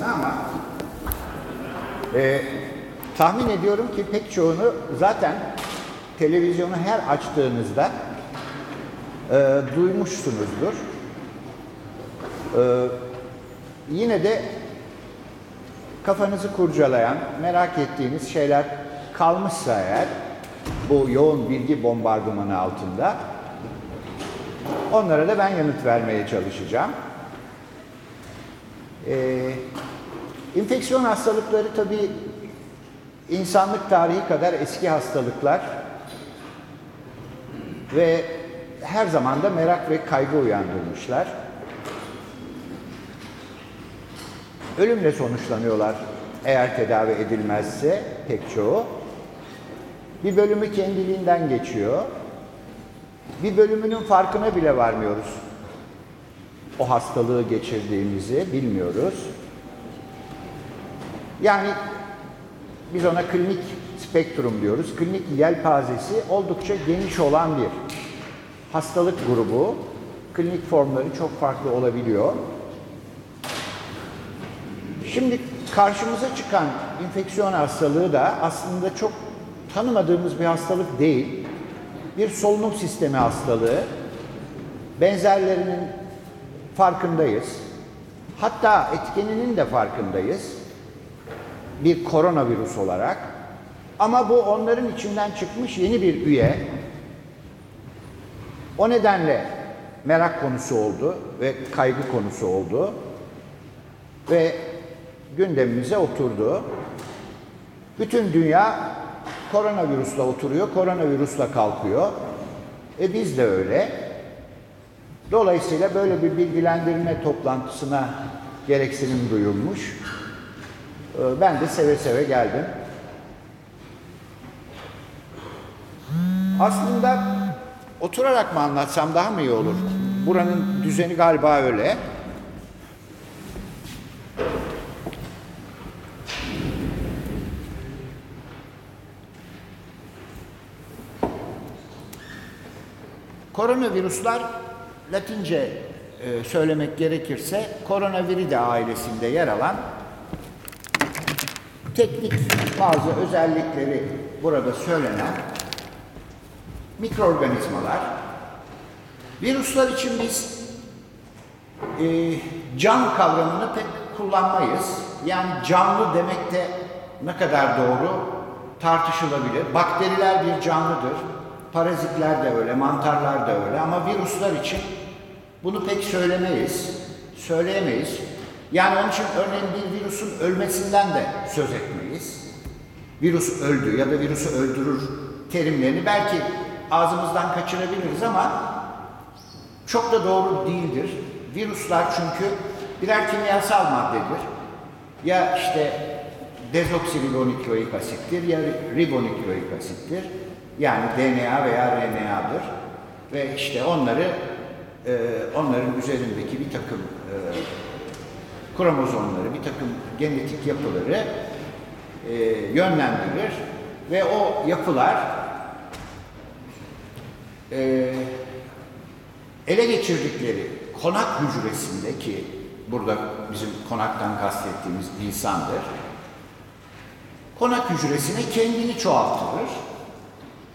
aslında ama e, tahmin ediyorum ki pek çoğunu zaten televizyonu her açtığınızda e, duymuşsunuzdur. E, yine de kafanızı kurcalayan, merak ettiğiniz şeyler kalmışsa eğer bu yoğun bilgi bombardımanı altında onlara da ben yanıt vermeye çalışacağım. Ee, infeksiyon hastalıkları tabii insanlık tarihi kadar eski hastalıklar ve her zaman da merak ve kaygı uyandırmışlar. Ölümle sonuçlanıyorlar eğer tedavi edilmezse pek çoğu. Bir bölümü kendiliğinden geçiyor. Bir bölümünün farkına bile varmıyoruz. O hastalığı geçirdiğimizi bilmiyoruz. Yani biz ona klinik spektrum diyoruz. Klinik yelpazesi oldukça geniş olan bir hastalık grubu. Klinik formları çok farklı olabiliyor. Şimdi karşımıza çıkan infeksiyon hastalığı da aslında çok tanımadığımız bir hastalık değil. Bir solunum sistemi hastalığı. Benzerlerinin farkındayız. Hatta etkeninin de farkındayız. Bir koronavirüs olarak. Ama bu onların içinden çıkmış yeni bir üye. O nedenle merak konusu oldu ve kaygı konusu oldu. Ve gündemimize oturdu. Bütün dünya koronavirüsle oturuyor, koronavirüsle kalkıyor. E biz de öyle. Dolayısıyla böyle bir bilgilendirme toplantısına gereksinim duyulmuş. E, Ben de seve seve geldim. Aslında oturarak mı anlatsam daha mı iyi olur? Buranın düzeni galiba öyle. Koronavirüsler Latince e, söylemek gerekirse koronaviride ailesinde yer alan teknik bazı özellikleri burada söylenen mikroorganizmalar. Virüsler için biz e, can kavramını pek kullanmayız. Yani canlı demek de ne kadar doğru tartışılabilir. Bakteriler bir canlıdır. Parazitler de öyle, mantarlar da öyle ama virüsler için bunu pek söylemeyiz, söyleyemeyiz. Yani onun için örneğin bir virüsün ölmesinden de söz etmeyiz. Virüs öldü ya da virüsü öldürür terimlerini belki ağzımızdan kaçırabiliriz ama çok da doğru değildir. Virüsler çünkü birer kimyasal maddedir. Ya işte dezoksiribonükleik asittir ya ribonükleik asittir. Yani DNA veya RNA'dır. Ve işte onları e, onların üzerindeki bir takım e, kromozomları, bir takım genetik yapıları e, yönlendirir ve o yapılar e, ele geçirdikleri konak hücresindeki burada bizim konaktan kastettiğimiz insandır. Konak hücresine kendini çoğaltılır.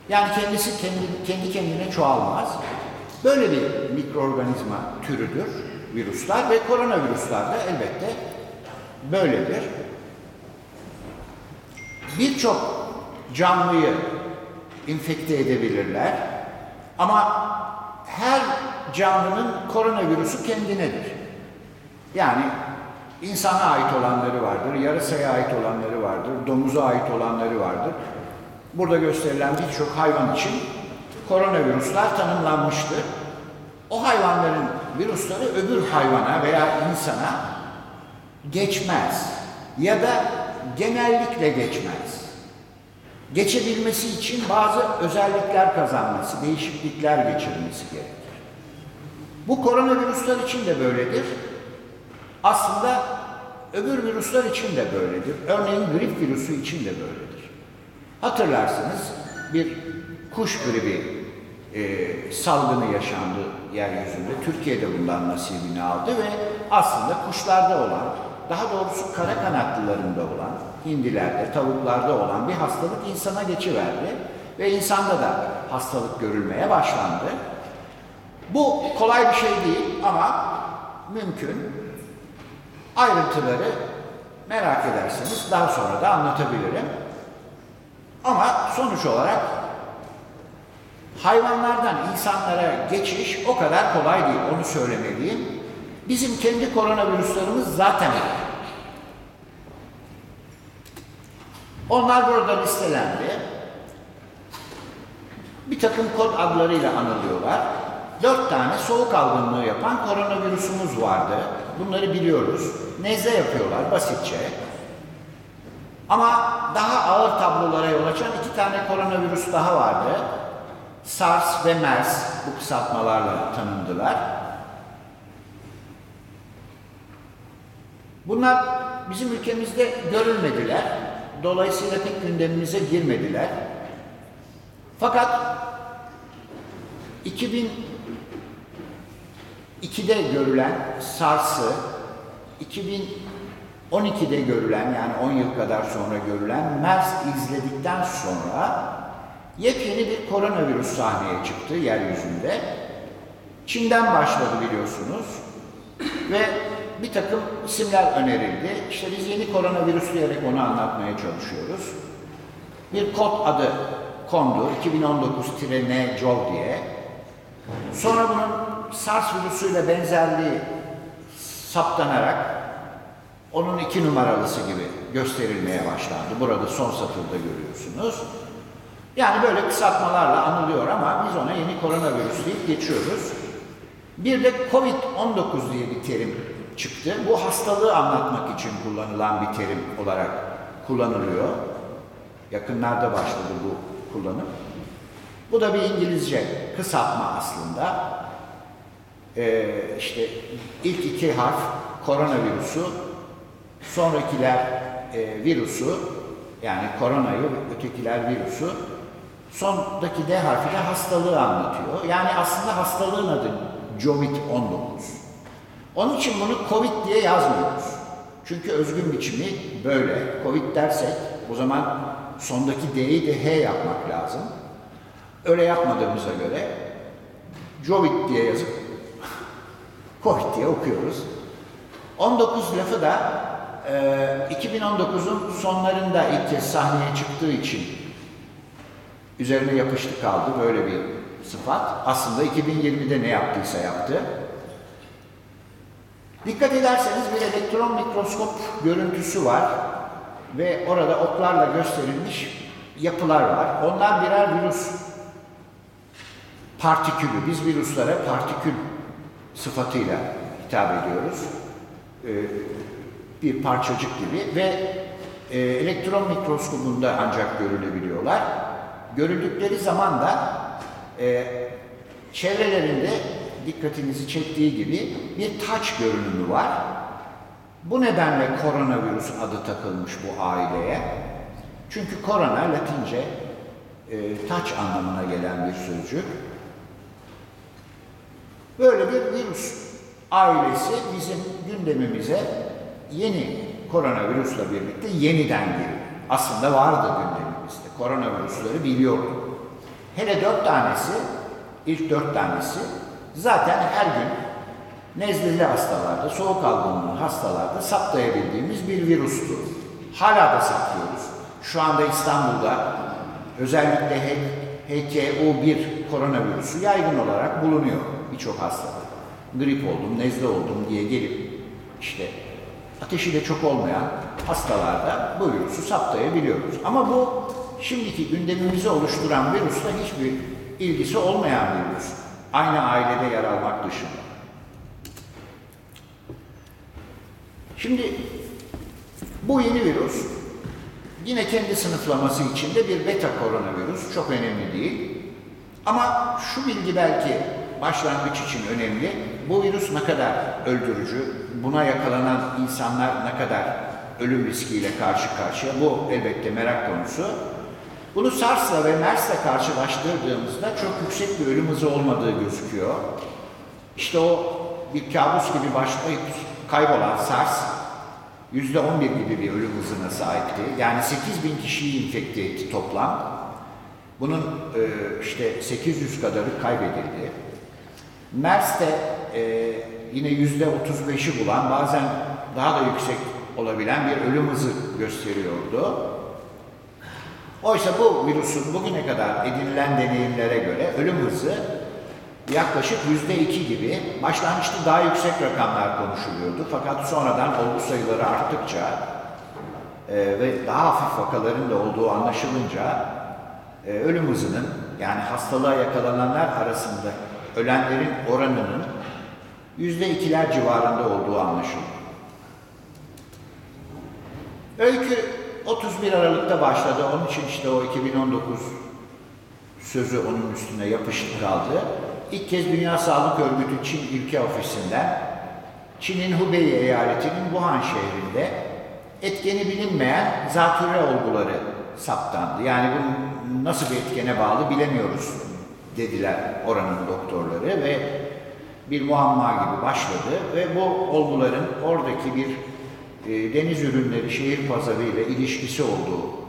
Yani kendisi kendi, kendi kendine çoğalmaz. Böyle bir mikroorganizma türüdür virüsler ve koronavirüsler de elbette böyledir. Birçok canlıyı infekte edebilirler ama her canlının koronavirüsü kendinedir. Yani insana ait olanları vardır, yarasaya ait olanları vardır, domuza ait olanları vardır. Burada gösterilen birçok hayvan için koronavirüsler tanımlanmıştır. O hayvanların virüsleri öbür hayvana veya insana geçmez ya da genellikle geçmez. Geçebilmesi için bazı özellikler kazanması, değişiklikler geçirmesi gerekir. Bu koronavirüsler için de böyledir. Aslında öbür virüsler için de böyledir. Örneğin grip virüsü için de böyledir. Hatırlarsınız bir kuş gribi e, salgını yaşandı yeryüzünde. Türkiye'de bundan nasibini aldı ve aslında kuşlarda olan daha doğrusu kara kanatlılarında olan, hindilerde, tavuklarda olan bir hastalık insana geçiverdi ve insanda da hastalık görülmeye başlandı. Bu kolay bir şey değil ama mümkün. Ayrıntıları merak ederseniz daha sonra da anlatabilirim. Ama sonuç olarak hayvanlardan insanlara geçiş o kadar kolay değil, onu söylemeliyim. Bizim kendi koronavirüslerimiz zaten var. Onlar burada listelendi. Bir takım kod adlarıyla anılıyorlar. Dört tane soğuk algınlığı yapan koronavirüsümüz vardı. Bunları biliyoruz. Nezle yapıyorlar basitçe. Ama daha ağır tablolara yol açan iki tane koronavirüs daha vardı. SARS ve MERS bu kısaltmalarla tanındılar. Bunlar bizim ülkemizde görülmediler. Dolayısıyla pek gündemimize girmediler. Fakat 2002'de görülen SARS'ı, 2012'de görülen yani 10 yıl kadar sonra görülen MERS izledikten sonra yepyeni bir koronavirüs sahneye çıktı yeryüzünde. Çin'den başladı biliyorsunuz ve bir takım isimler önerildi. İşte biz yeni koronavirüs diyerek onu anlatmaya çalışıyoruz. Bir kod adı kondu 2019-N-CoV diye. Sonra bunun SARS virüsüyle benzerliği saptanarak onun iki numaralısı gibi gösterilmeye başlandı. Burada son satırda görüyorsunuz. Yani böyle kısaltmalarla anılıyor ama biz ona yeni koronavirüs deyip geçiyoruz. Bir de Covid-19 diye bir terim çıktı. Bu hastalığı anlatmak için kullanılan bir terim olarak kullanılıyor. Yakınlarda başladı bu kullanım. Bu da bir İngilizce kısaltma aslında. Ee, işte ilk iki harf koronavirüsü, sonrakiler e, virüsü, yani koronayı, ötekiler virüsü, sondaki D harfi de hastalığı anlatıyor. Yani aslında hastalığın adı COVID-19. Onun için bunu COVID diye yazmıyoruz. Çünkü özgün biçimi böyle. COVID dersek o zaman sondaki D'yi de H yapmak lazım. Öyle yapmadığımıza göre Covid diye yazıp Covid diye okuyoruz. 19 lafı da 2019'un sonlarında ilk kez sahneye çıktığı için üzerine yapıştı kaldı böyle bir sıfat. Aslında 2020'de ne yaptıysa yaptı. Dikkat ederseniz bir elektron mikroskop görüntüsü var ve orada oklarla gösterilmiş yapılar var. Onlar birer virüs partikülü. Biz virüslere partikül sıfatıyla hitap ediyoruz. Ee, bir parçacık gibi ve e, elektron mikroskobunda ancak görülebiliyorlar. Görüldükleri zaman da e, çevrelerinde dikkatinizi çektiği gibi bir taç görünümü var. Bu nedenle koronavirüs adı takılmış bu aileye. Çünkü korona Latince e, taç anlamına gelen bir sözcük. Böyle bir virüs ailesi bizim gündemimize yeni koronavirüsle birlikte yeniden girdi. Aslında vardı gündemimizde. Koronavirüsleri biliyorduk. Hele dört tanesi, ilk dört tanesi zaten her gün nezleli hastalarda, soğuk algınlığı hastalarda saptayabildiğimiz bir virüstü. Hala da saplıyoruz. Şu anda İstanbul'da özellikle HKU1 koronavirüsü yaygın olarak bulunuyor birçok hastada. Grip oldum, nezle oldum diye gelip işte ateşi de çok olmayan hastalarda bu virüsü saptayabiliyoruz. Ama bu şimdiki gündemimizi oluşturan virüsle hiçbir ilgisi olmayan bir virüs. Aynı ailede yer almak dışında. Şimdi bu yeni virüs yine kendi sınıflaması içinde bir beta koronavirüs. Çok önemli değil. Ama şu bilgi belki başlangıç için önemli. Bu virüs ne kadar öldürücü, buna yakalanan insanlar ne kadar ölüm riskiyle karşı karşıya bu elbette merak konusu. Bunu SARS'la ve MERS'le karşılaştırdığımızda çok yüksek bir ölüm hızı olmadığı gözüküyor. İşte o bir kabus gibi başlayıp kaybolan SARS yüzde on bir gibi bir ölüm hızına sahipti. Yani 8 bin kişiyi infekte etti toplam. Bunun e, işte 800 kadarı kaybedildi. MERS de e, yine yüzde 35'i bulan bazen daha da yüksek olabilen bir ölüm hızı gösteriyordu. Oysa bu virüsün bugüne kadar edinilen deneyimlere göre ölüm hızı yaklaşık yüzde iki gibi başlangıçta daha yüksek rakamlar konuşuluyordu. Fakat sonradan olgu sayıları arttıkça e, ve daha hafif vakaların da olduğu anlaşılınca e, ölüm hızının yani hastalığa yakalananlar arasında ölenlerin oranının yüzde ikiler civarında olduğu anlaşıldı. Öykü 31 Aralık'ta başladı. Onun için işte o 2019 sözü onun üstüne yapışık kaldı. İlk kez Dünya Sağlık Örgütü Çin ülke ofisinden Çin'in Hubei eyaletinin Wuhan şehrinde etkeni bilinmeyen zatürre olguları saptandı. Yani bu nasıl bir etkene bağlı bilemiyoruz dediler oranın doktorları ve bir muamma gibi başladı ve bu olguların oradaki bir e, deniz ürünleri şehir pazarı ile ilişkisi olduğu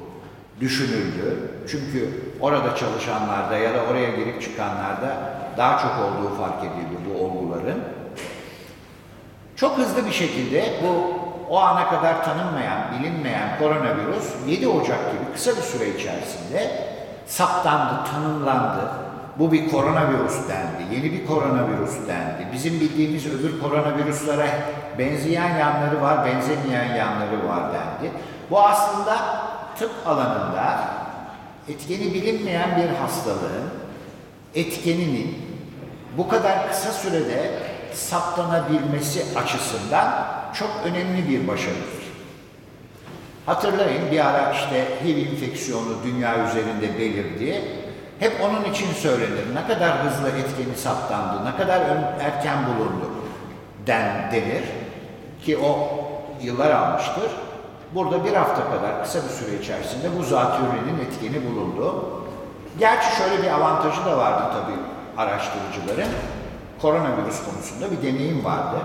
düşünüldü. Çünkü orada çalışanlarda ya da oraya girip çıkanlarda daha çok olduğu fark edildi bu olguların. Çok hızlı bir şekilde bu o ana kadar tanınmayan, bilinmeyen koronavirüs 7 Ocak gibi kısa bir süre içerisinde saptandı, tanımlandı. Bu bir koronavirüs dendi, yeni bir koronavirüs dendi. Bizim bildiğimiz öbür koronavirüslere benzeyen yanları var, benzemeyen yanları var dendi. Bu aslında tıp alanında etkeni bilinmeyen bir hastalığın etkeninin bu kadar kısa sürede saptanabilmesi açısından çok önemli bir başarıdır. Hatırlayın bir ara işte HIV infeksiyonu dünya üzerinde belirdi. Hep onun için söylenir. Ne kadar hızlı etkeni saptandı, ne kadar erken bulundu den, denir. Ki o yıllar almıştır. Burada bir hafta kadar kısa bir süre içerisinde bu zatürrenin etkeni bulundu. Gerçi şöyle bir avantajı da vardı tabii araştırıcıların. Koronavirüs konusunda bir deneyim vardı.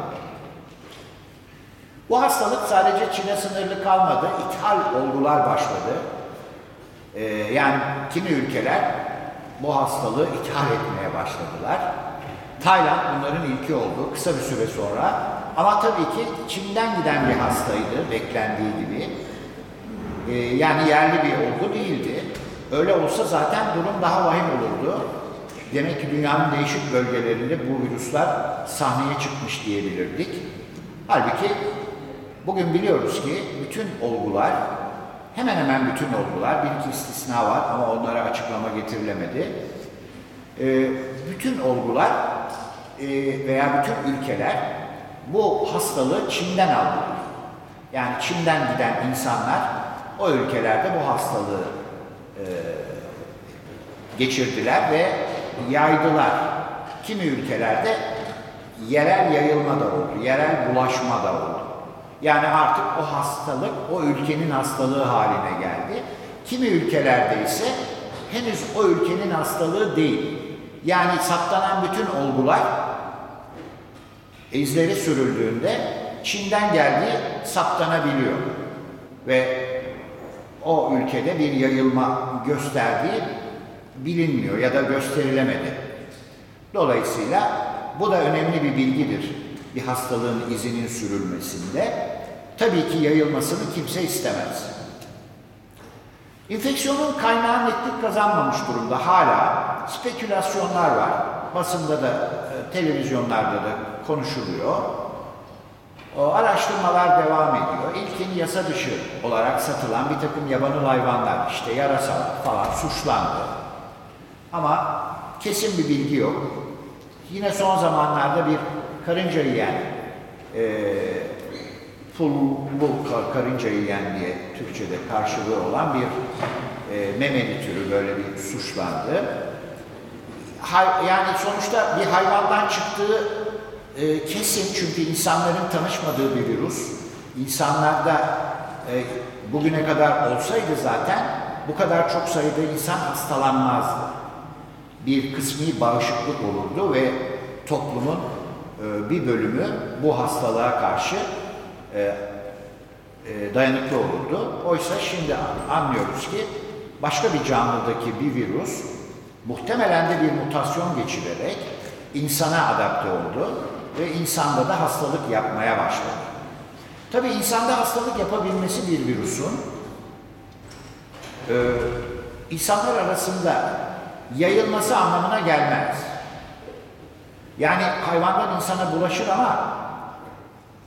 Bu hastalık sadece Çin'e sınırlı kalmadı, ithal olgular başladı. Ee, yani kimi ülkeler bu hastalığı ithal etmeye başladılar. Tayland bunların ilki oldu kısa bir süre sonra. Ama tabii ki Çin'den giden bir hastaydı beklendiği gibi. Ee, yani yerli bir olgu değildi. Öyle olsa zaten durum daha vahim olurdu. Demek ki dünyanın değişik bölgelerinde bu virüsler sahneye çıkmış diyebilirdik. Halbuki bugün biliyoruz ki bütün olgular, hemen hemen bütün olgular, bir iki istisna var ama onlara açıklama getirilemedi. Ee, bütün olgular e, veya bütün ülkeler bu hastalığı Çin'den aldılar. Yani Çin'den giden insanlar o ülkelerde bu hastalığı e, geçirdiler ve yaydılar. Kimi ülkelerde yerel yayılma da oldu, yerel bulaşma da oldu. Yani artık o hastalık o ülkenin hastalığı haline geldi. Kimi ülkelerde ise henüz o ülkenin hastalığı değil. Yani saptanan bütün olgular izleri sürüldüğünde Çin'den geldiği saptanabiliyor. Ve o ülkede bir yayılma gösterdiği bilinmiyor ya da gösterilemedi. Dolayısıyla bu da önemli bir bilgidir bir hastalığın izinin sürülmesinde. Tabii ki yayılmasını kimse istemez. Enfeksiyonun kaynağı netlik kazanmamış durumda. Hala spekülasyonlar var. Basında da, e, televizyonlarda da konuşuluyor. O araştırmalar devam ediyor. İlkin yasa dışı olarak satılan bir takım yabanıl hayvanlar, işte yarasa falan suçlandı. Ama kesin bir bilgi yok. Yine son zamanlarda bir karınca yiyen, e, pul, bu karınca yiyen diye Türkçe'de karşılığı olan bir e, memeli türü böyle bir suçlandı. Hay, yani sonuçta bir hayvandan çıktığı e, kesin çünkü insanların tanışmadığı bir virüs. İnsanlarda e, bugüne kadar olsaydı zaten bu kadar çok sayıda insan hastalanmazdı. Bir kısmi bağışıklık olurdu ve toplumun e, bir bölümü bu hastalığa karşı e, e, dayanıklı olurdu. Oysa şimdi anlıyoruz ki başka bir canlıdaki bir virüs muhtemelen de bir mutasyon geçirerek insana adapte oldu ve insanda da hastalık yapmaya başladı. Tabii insanda hastalık yapabilmesi bir virüsün e, insanlar arasında yayılması anlamına gelmez. Yani hayvandan insana bulaşır ama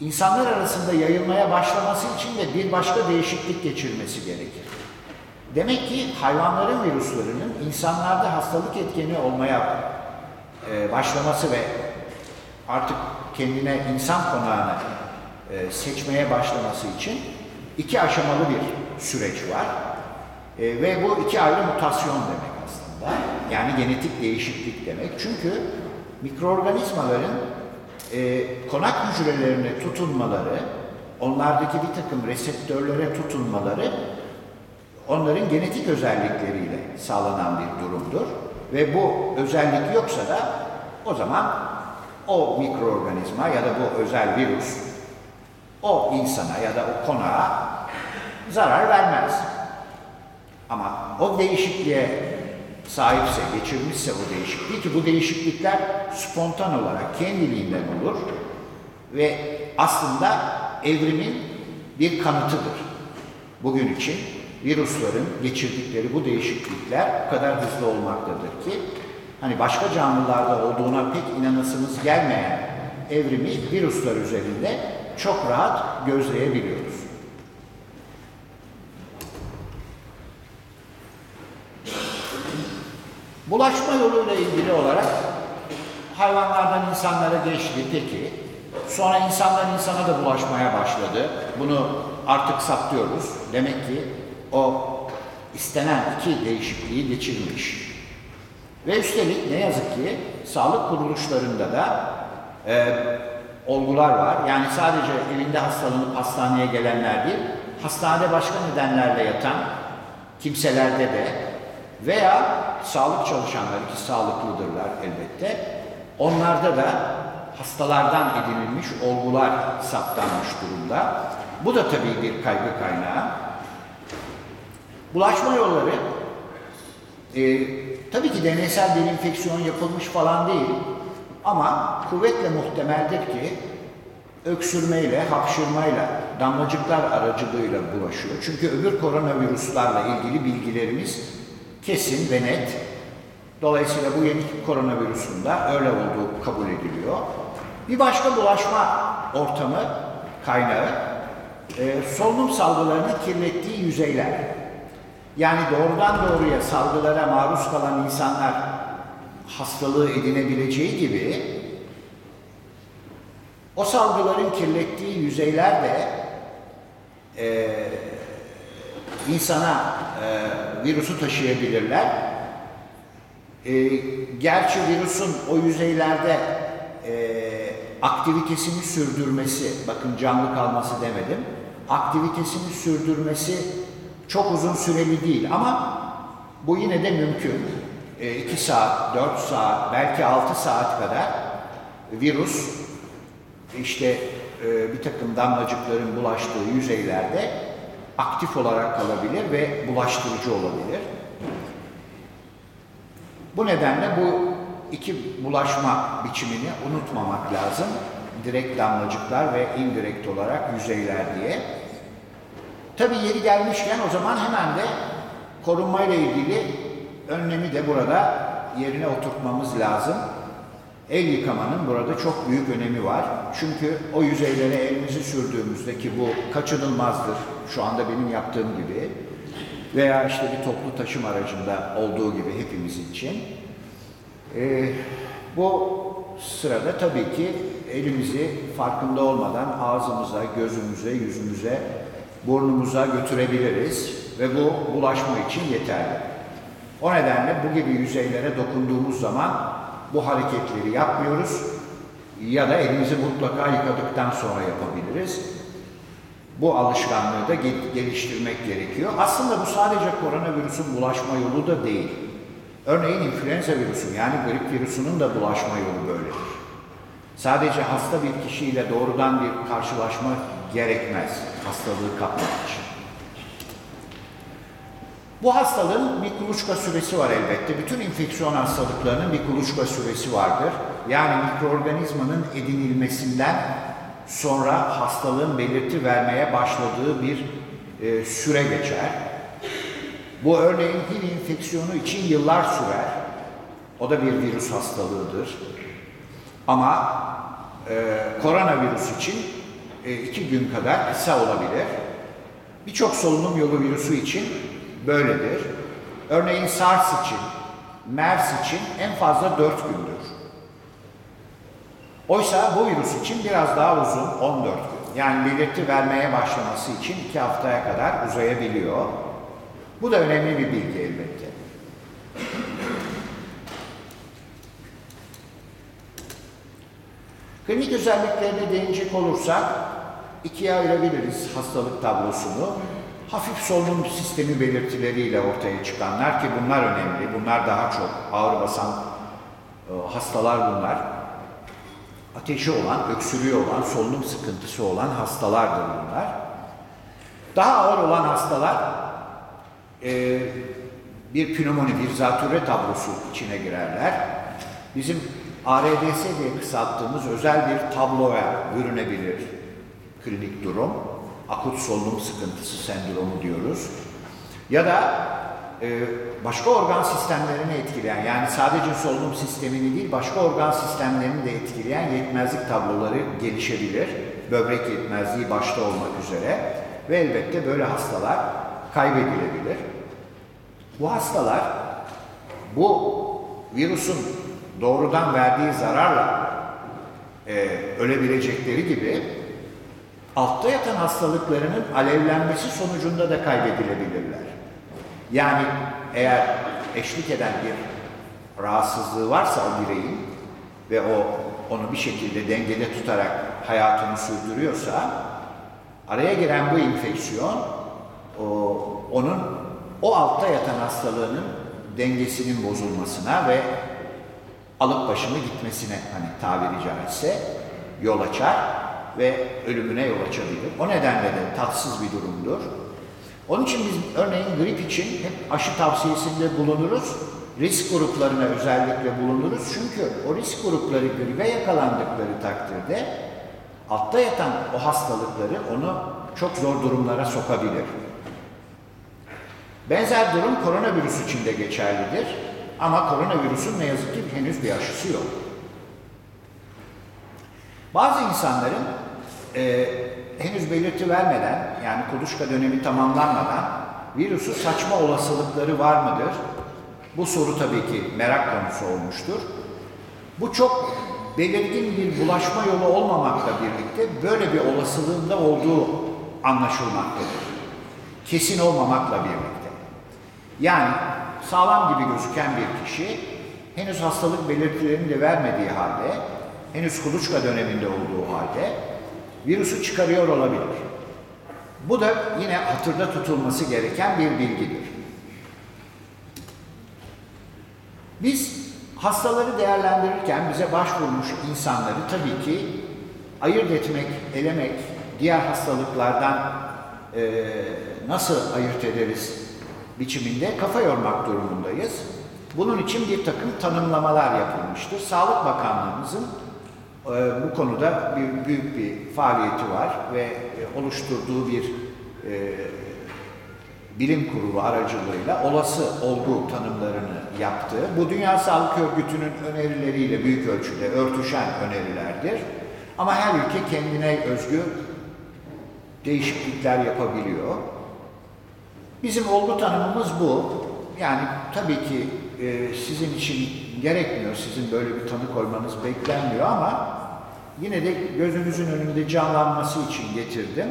insanlar arasında yayılmaya başlaması için de bir başka değişiklik geçirmesi gerekir. Demek ki hayvanların virüslerinin insanlarda hastalık etkeni olmaya e, başlaması ve artık kendine insan konağını e, seçmeye başlaması için iki aşamalı bir süreç var. E, ve bu iki ayrı mutasyon demek aslında. Yani genetik değişiklik demek. Çünkü mikroorganizmaların e, konak hücrelerine tutunmaları, onlardaki bir takım reseptörlere tutunmaları onların genetik özellikleriyle sağlanan bir durumdur. Ve bu özellik yoksa da o zaman o mikroorganizma ya da bu özel virüs o insana ya da o konağa zarar vermez. Ama o değişikliğe sahipse, geçirmişse o değişikliği ki bu değişiklikler spontan olarak kendiliğinden olur ve aslında evrimin bir kanıtıdır. Bugün için virüslerin geçirdikleri bu değişiklikler o kadar hızlı olmaktadır ki hani başka canlılarda olduğuna pek inanasınız gelmeyen evrimi virüsler üzerinde çok rahat gözleyebiliyoruz. Bulaşma yoluyla ilgili olarak hayvanlardan insanlara geçti peki. Sonra insandan insana da bulaşmaya başladı. Bunu artık saptıyoruz. Demek ki o istenen iki değişikliği geçirmiş. Ve üstelik ne yazık ki sağlık kuruluşlarında da e, olgular var. Yani sadece evinde hastalanıp hastaneye gelenler değil, hastanede başka nedenlerle yatan kimselerde de veya sağlık çalışanları ki sağlıklıdırlar elbette, onlarda da hastalardan edinilmiş olgular saptanmış durumda. Bu da tabii bir kaygı kaynağı. Bulaşma yolları e, tabii ki deneysel bir enfeksiyon yapılmış falan değil ama kuvvetle muhtemeldir ki öksürmeyle, hapşırmayla, damlacıklar aracılığıyla bulaşıyor. Çünkü öbür koronavirüslerle ilgili bilgilerimiz kesin ve net. Dolayısıyla bu yeni koronavirüsün de öyle olduğu kabul ediliyor. Bir başka bulaşma ortamı, kaynağı, e, solunum salgılarını kirlettiği yüzeyler. Yani doğrudan doğruya salgılara maruz kalan insanlar hastalığı edinebileceği gibi o salgıların kirlettiği yüzeyler de e, insana e, virüsü taşıyabilirler. E, gerçi virüsün o yüzeylerde e, aktivitesini sürdürmesi, bakın canlı kalması demedim, aktivitesini sürdürmesi çok uzun süreli değil ama bu yine de mümkün. 2 saat, 4 saat, belki 6 saat kadar virüs işte e, bir takım damlacıkların bulaştığı yüzeylerde aktif olarak kalabilir ve bulaştırıcı olabilir. Bu nedenle bu iki bulaşma biçimini unutmamak lazım. Direkt damlacıklar ve indirekt olarak yüzeyler diye. Tabii yeri gelmişken o zaman hemen de korunmayla ilgili önlemi de burada yerine oturtmamız lazım. El yıkamanın burada çok büyük önemi var. Çünkü o yüzeylere elimizi sürdüğümüzde ki bu kaçınılmazdır. Şu anda benim yaptığım gibi veya işte bir toplu taşım aracında olduğu gibi hepimiz için. Ee, bu sırada tabii ki elimizi farkında olmadan ağzımıza, gözümüze, yüzümüze, burnumuza götürebiliriz ve bu bulaşma için yeterli. O nedenle bu gibi yüzeylere dokunduğumuz zaman bu hareketleri yapmıyoruz ya da elimizi mutlaka yıkadıktan sonra yapabiliriz. Bu alışkanlığı da geliştirmek gerekiyor. Aslında bu sadece koronavirüsün bulaşma yolu da değil. Örneğin influenza virüsü yani grip virüsünün de bulaşma yolu böyledir. Sadece hasta bir kişiyle doğrudan bir karşılaşma gerekmez. hastalığı kapmak için. Bu hastalığın bir kuluçka süresi var elbette. Bütün enfeksiyon hastalıklarının bir kuluçka süresi vardır. Yani mikroorganizmanın edinilmesinden sonra hastalığın belirti vermeye başladığı bir e, süre geçer. Bu örneğin HIV enfeksiyonu için yıllar sürer. O da bir virüs hastalığıdır. Ama e, koronavirüs için e, iki gün kadar kısa olabilir. Birçok solunum yolu virüsü için böyledir. Örneğin SARS için, MERS için en fazla 4 gündür. Oysa bu virüs için biraz daha uzun 14 gün. Yani belirti vermeye başlaması için 2 haftaya kadar uzayabiliyor. Bu da önemli bir bilgi elbette. Klinik özelliklerine değinecek olursak ikiye ayırabiliriz hastalık tablosunu. Hafif solunum sistemi belirtileriyle ortaya çıkanlar ki bunlar önemli. Bunlar daha çok ağır basan e, hastalar bunlar. Ateşi olan, öksürüğü olan, solunum sıkıntısı olan hastalardır bunlar. Daha ağır olan hastalar e, bir pnömoni, bir zatürre tablosu içine girerler. Bizim ARDS diye kısalttığımız özel bir tabloya bürünebilir klinik durum. Akut solunum sıkıntısı sendromu diyoruz. Ya da e, başka organ sistemlerini etkileyen, yani sadece solunum sistemini değil, başka organ sistemlerini de etkileyen yetmezlik tabloları gelişebilir. Böbrek yetmezliği başta olmak üzere. Ve elbette böyle hastalar kaybedilebilir. Bu hastalar bu virüsün doğrudan verdiği zararla e, ölebilecekleri gibi altta yatan hastalıklarının alevlenmesi sonucunda da kaybedilebilirler. Yani eğer eşlik eden bir rahatsızlığı varsa o bireyin ve o onu bir şekilde dengede tutarak hayatını sürdürüyorsa araya giren bu enfeksiyon o, onun o altta yatan hastalığının dengesinin bozulmasına ve alıp başını gitmesine hani tabiri caizse yol açar ve ölümüne yol açabilir. O nedenle de tatsız bir durumdur. Onun için biz örneğin grip için hep aşı tavsiyesinde bulunuruz. Risk gruplarına özellikle bulunuruz. Çünkü o risk grupları gribe yakalandıkları takdirde altta yatan o hastalıkları onu çok zor durumlara sokabilir. Benzer durum koronavirüs için de geçerlidir. Ama koronavirüsün ne yazık ki henüz bir aşısı yok. Bazı insanların e, henüz belirti vermeden, yani kuluçka dönemi tamamlanmadan virüsü saçma olasılıkları var mıdır? Bu soru tabii ki merak konusu olmuştur. Bu çok belirgin bir bulaşma yolu olmamakla birlikte böyle bir olasılığında olduğu anlaşılmaktadır. Kesin olmamakla birlikte. Yani sağlam gibi gözüken bir kişi henüz hastalık belirtilerini de vermediği halde, henüz kuluçka döneminde olduğu halde virüsü çıkarıyor olabilir. Bu da yine hatırda tutulması gereken bir bilgidir. Biz hastaları değerlendirirken bize başvurmuş insanları tabii ki ayırt etmek, elemek, diğer hastalıklardan e, nasıl ayırt ederiz biçiminde kafa yormak durumundayız. Bunun için bir takım tanımlamalar yapılmıştır. Sağlık Bakanlığımızın bu konuda bir büyük bir faaliyeti var ve e, oluşturduğu bir e, bilim kurulu aracılığıyla olası olgu tanımlarını yaptı. Bu Dünya Sağlık Örgütü'nün önerileriyle büyük ölçüde örtüşen önerilerdir. Ama her ülke kendine özgü değişiklikler yapabiliyor. Bizim olgu tanımımız bu. Yani tabii ki e, sizin için gerekmiyor, sizin böyle bir tanı koymanız beklenmiyor ama yine de gözünüzün önünde canlanması için getirdim.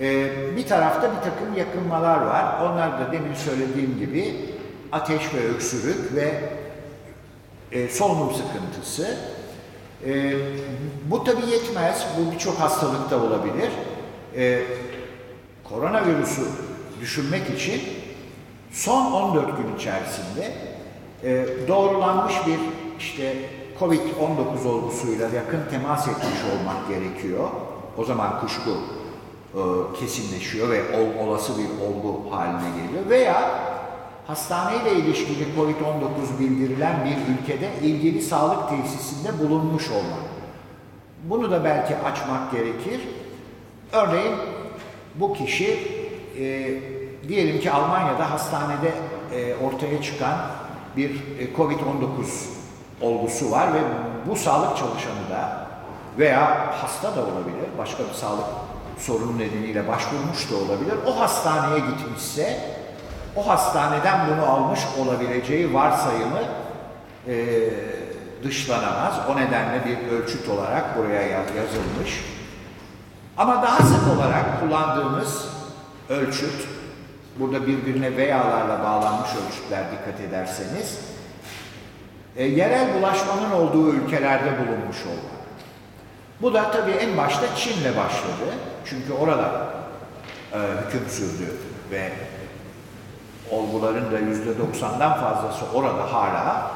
E, bir tarafta bir takım yakınmalar var. Onlar da demin söylediğim gibi ateş ve öksürük ve e, solunum sıkıntısı. E, bu tabii yetmez. Bu birçok hastalıkta olabilir. E, koronavirüsü düşünmek için son 14 gün içerisinde e, doğrulanmış bir işte Covid-19 olgusuyla yakın temas etmiş olmak gerekiyor. O zaman kuşku e, kesinleşiyor ve ol- olası bir olgu haline geliyor. Veya hastaneyle ilişkili COVID-19 bildirilen bir ülkede ilgili sağlık tesisinde bulunmuş olmak. Bunu da belki açmak gerekir. Örneğin bu kişi e, diyelim ki Almanya'da hastanede e, ortaya çıkan bir e, COVID-19 olgusu var ve bu sağlık çalışanı da veya hasta da olabilir, başka bir sağlık sorunu nedeniyle başvurmuş da olabilir. O hastaneye gitmişse o hastaneden bunu almış olabileceği varsayımı e, dışlanamaz. O nedenle bir ölçüt olarak buraya ya- yazılmış. Ama daha sık olarak kullandığımız ölçüt, burada birbirine veyalarla bağlanmış ölçütler dikkat ederseniz, e, yerel bulaşmanın olduğu ülkelerde bulunmuş olmak. Bu da tabii en başta Çin'le başladı. Çünkü orada e, hüküm sürdü ve olguların da yüzde doksandan fazlası orada hala.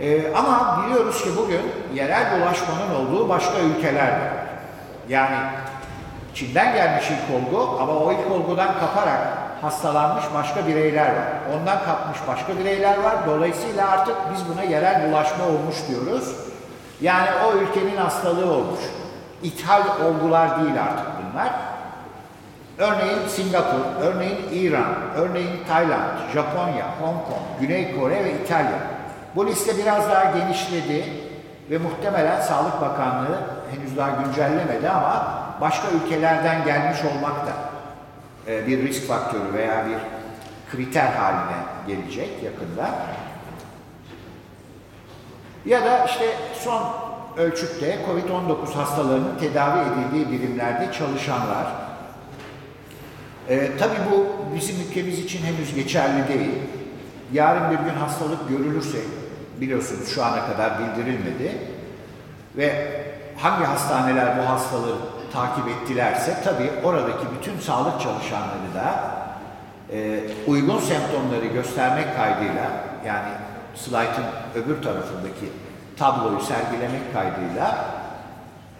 E, ama biliyoruz ki bugün yerel bulaşmanın olduğu başka ülkeler. Yani Çin'den gelmiş ilk olgu ama o ilk olgudan kaparak hastalanmış başka bireyler var. Ondan kapmış başka bireyler var. Dolayısıyla artık biz buna yerel bulaşma olmuş diyoruz. Yani o ülkenin hastalığı olmuş. İthal olgular değil artık bunlar. Örneğin Singapur, örneğin İran, örneğin Tayland, Japonya, Hong Kong, Güney Kore ve İtalya. Bu liste biraz daha genişledi ve muhtemelen Sağlık Bakanlığı henüz daha güncellemedi ama başka ülkelerden gelmiş olmak da e, bir risk faktörü veya bir kriter haline gelecek yakında. Ya da işte son ölçütte COVID-19 hastalarının tedavi edildiği birimlerde çalışanlar. Ee, tabii bu bizim ülkemiz için henüz geçerli değil. Yarın bir gün hastalık görülürse, biliyorsunuz şu ana kadar bildirilmedi ve hangi hastaneler bu hastalığı takip ettilerse tabii oradaki bütün sağlık çalışanları da e, uygun semptomları göstermek kaydıyla yani slaytın öbür tarafındaki tabloyu sergilemek kaydıyla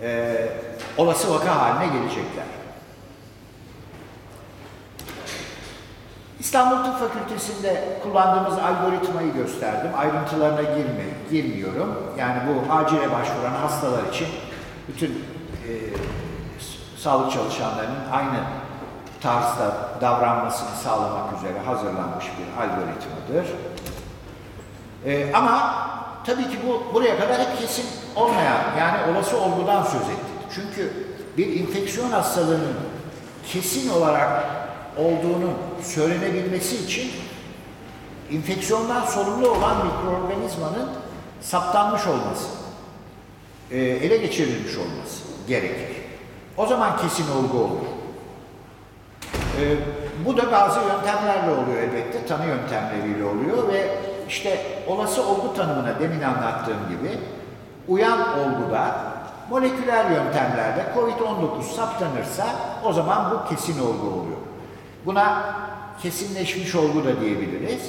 e, olası vaka haline gelecekler. İstanbul Tıp Fakültesi'nde kullandığımız algoritmayı gösterdim. Ayrıntılarına girme, girmiyorum. Yani bu acile başvuran hastalar için bütün e, sağlık çalışanlarının aynı tarzda davranmasını sağlamak üzere hazırlanmış bir algoritmadır. E, ama tabii ki bu buraya kadar hep kesin olmayan yani olası olgudan söz ettik. Çünkü bir infeksiyon hastalığının kesin olarak olduğunu söylenebilmesi için infeksiyondan sorumlu olan mikroorganizmanın saptanmış olması, e, ele geçirilmiş olması gerekir. O zaman kesin olgu olur. E, bu da bazı yöntemlerle oluyor elbette, tanı yöntemleriyle oluyor ve işte olası olgu tanımına demin anlattığım gibi uyan olguda moleküler yöntemlerle COVID-19 saptanırsa o zaman bu kesin olgu oluyor. Buna kesinleşmiş olgu da diyebiliriz.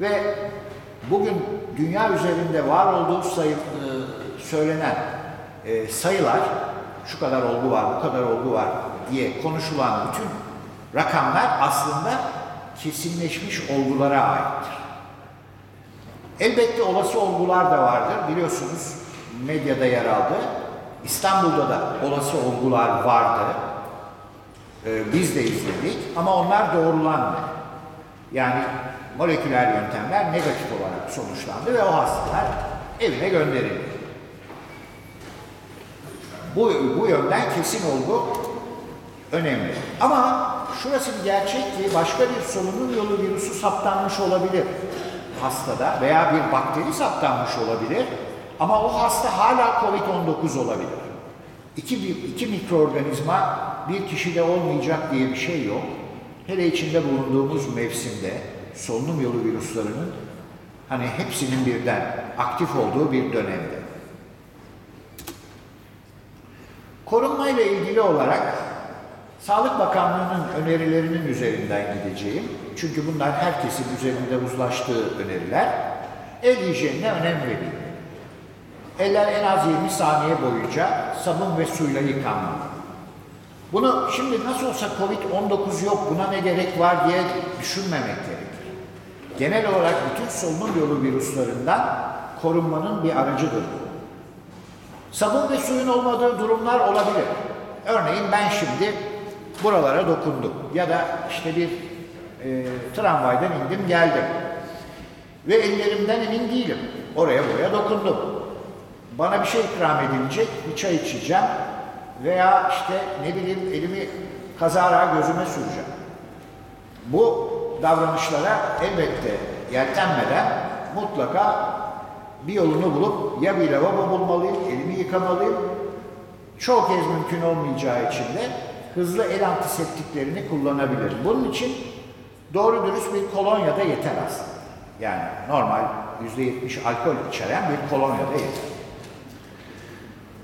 Ve bugün dünya üzerinde var olduğu sayı, e, söylenen e, sayılar, şu kadar olgu var, bu kadar olgu var diye konuşulan bütün rakamlar aslında kesinleşmiş olgulara aittir. Elbette olası olgular da vardır. Biliyorsunuz medyada yer aldı. İstanbul'da da olası olgular vardı. Ee, biz de izledik ama onlar doğrulanmadı. Yani moleküler yöntemler negatif olarak sonuçlandı ve o hastalar evine gönderildi. Bu, bu yönden kesin olgu önemli. Ama şurası bir gerçek ki başka bir solunum yolu virüsü saptanmış olabilir hastada veya bir bakteri saptanmış olabilir ama o hasta hala COVID-19 olabilir. İki, iki mikroorganizma bir kişide olmayacak diye bir şey yok. Hele içinde bulunduğumuz mevsimde solunum yolu virüslerinin hani hepsinin birden aktif olduğu bir dönemde. Korunma ile ilgili olarak Sağlık Bakanlığı'nın önerilerinin üzerinden gideceğim. Çünkü bunlar herkesin üzerinde uzlaştığı öneriler. El hijyenine önem verilmeli. Eller en az 20 saniye boyunca sabun ve suyla yıkanmalı. Bunu şimdi nasıl olsa Covid-19 yok buna ne gerek var diye düşünmemek gerekir. Genel olarak bütün solunum yolu virüslerinden korunmanın bir aracıdır bu. Sabun ve suyun olmadığı durumlar olabilir. Örneğin ben şimdi buralara dokundum ya da işte bir e, tramvaydan indim geldim ve ellerimden emin değilim. Oraya buraya dokundum. Bana bir şey ikram edilecek, bir çay içeceğim veya işte ne bileyim elimi kazara gözüme süreceğim. Bu davranışlara elbette yeltenmeden mutlaka bir yolunu bulup ya bir lavabo bulmalıyım, elimi yıkamalıyım. Çoğu kez mümkün olmayacağı için de hızlı el antiseptiklerini kullanabilirim. Bunun için doğru dürüst bir kolonya da yeter aslında. Yani normal %70 alkol içeren bir kolonya da yeter.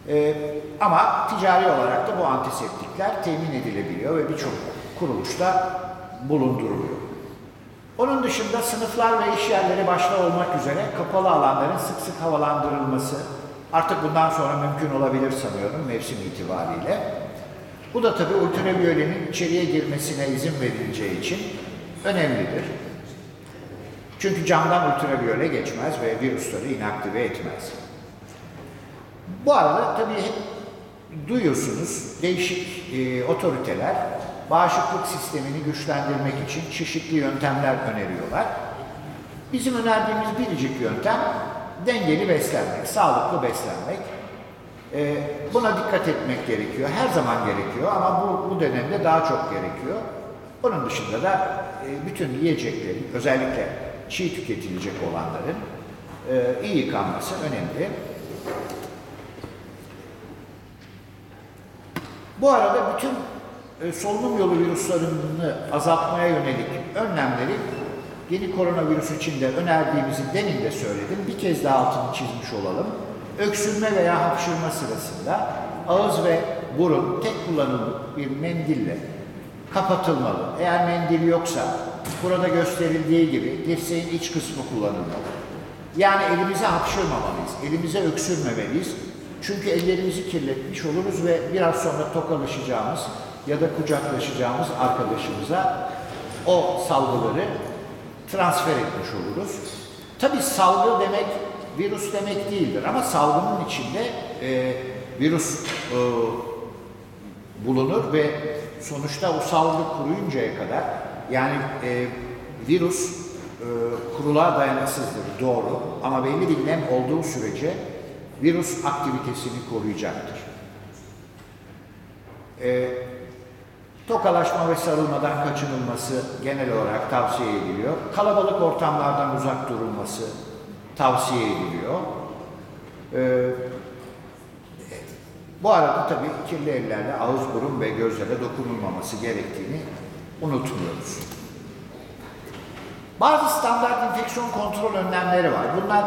Ee, ama ticari olarak da bu antiseptikler temin edilebiliyor ve birçok kuruluşta bulunduruluyor. Onun dışında sınıflar ve iş yerleri başta olmak üzere kapalı alanların sık sık havalandırılması artık bundan sonra mümkün olabilir sanıyorum mevsim itibariyle. Bu da tabii ultraviyolenin içeriye girmesine izin verileceği için önemlidir. Çünkü camdan ultraviyole geçmez ve virüsleri inaktive etmez. Bu arada tabii hep duyuyorsunuz değişik e, otoriteler bağışıklık sistemini güçlendirmek için çeşitli yöntemler öneriyorlar. Bizim önerdiğimiz biricik yöntem dengeli beslenmek, sağlıklı beslenmek. E, buna dikkat etmek gerekiyor. Her zaman gerekiyor ama bu, bu dönemde daha çok gerekiyor. Onun dışında da e, bütün yiyeceklerin, özellikle çiğ tüketilecek olanların e, iyi yıkanması önemli. Bu arada bütün e, solunum yolu virüslerini azaltmaya yönelik önlemleri yeni koronavirüs için de önerdiğimizi demin de söyledim. Bir kez daha altını çizmiş olalım. Öksürme veya hapşırma sırasında ağız ve burun tek kullanımlık bir mendille kapatılmalı. Eğer mendil yoksa burada gösterildiği gibi dirseğin iç kısmı kullanılmalı. Yani elimize hapşırmamalıyız, elimize öksürmemeliyiz. Çünkü ellerimizi kirletmiş oluruz ve biraz sonra tokalaşacağımız ya da kucaklaşacağımız arkadaşımıza o salgıları transfer etmiş oluruz. Tabi salgı demek virüs demek değildir ama salgının içinde e, virüs e, bulunur ve sonuçta o salgı kuruyuncaya kadar yani e, virüs e, kuruluğa dayanıksızdır doğru ama belli bir nem olduğu sürece virüs aktivitesini koruyacaktır. E, tokalaşma ve sarılmadan kaçınılması genel olarak tavsiye ediliyor. Kalabalık ortamlardan uzak durulması tavsiye ediliyor. E, bu arada tabii kirli ellerle ağız, burun ve gözlere dokunulmaması gerektiğini unutmuyoruz. Bazı standart infeksiyon kontrol önlemleri var. Bunlar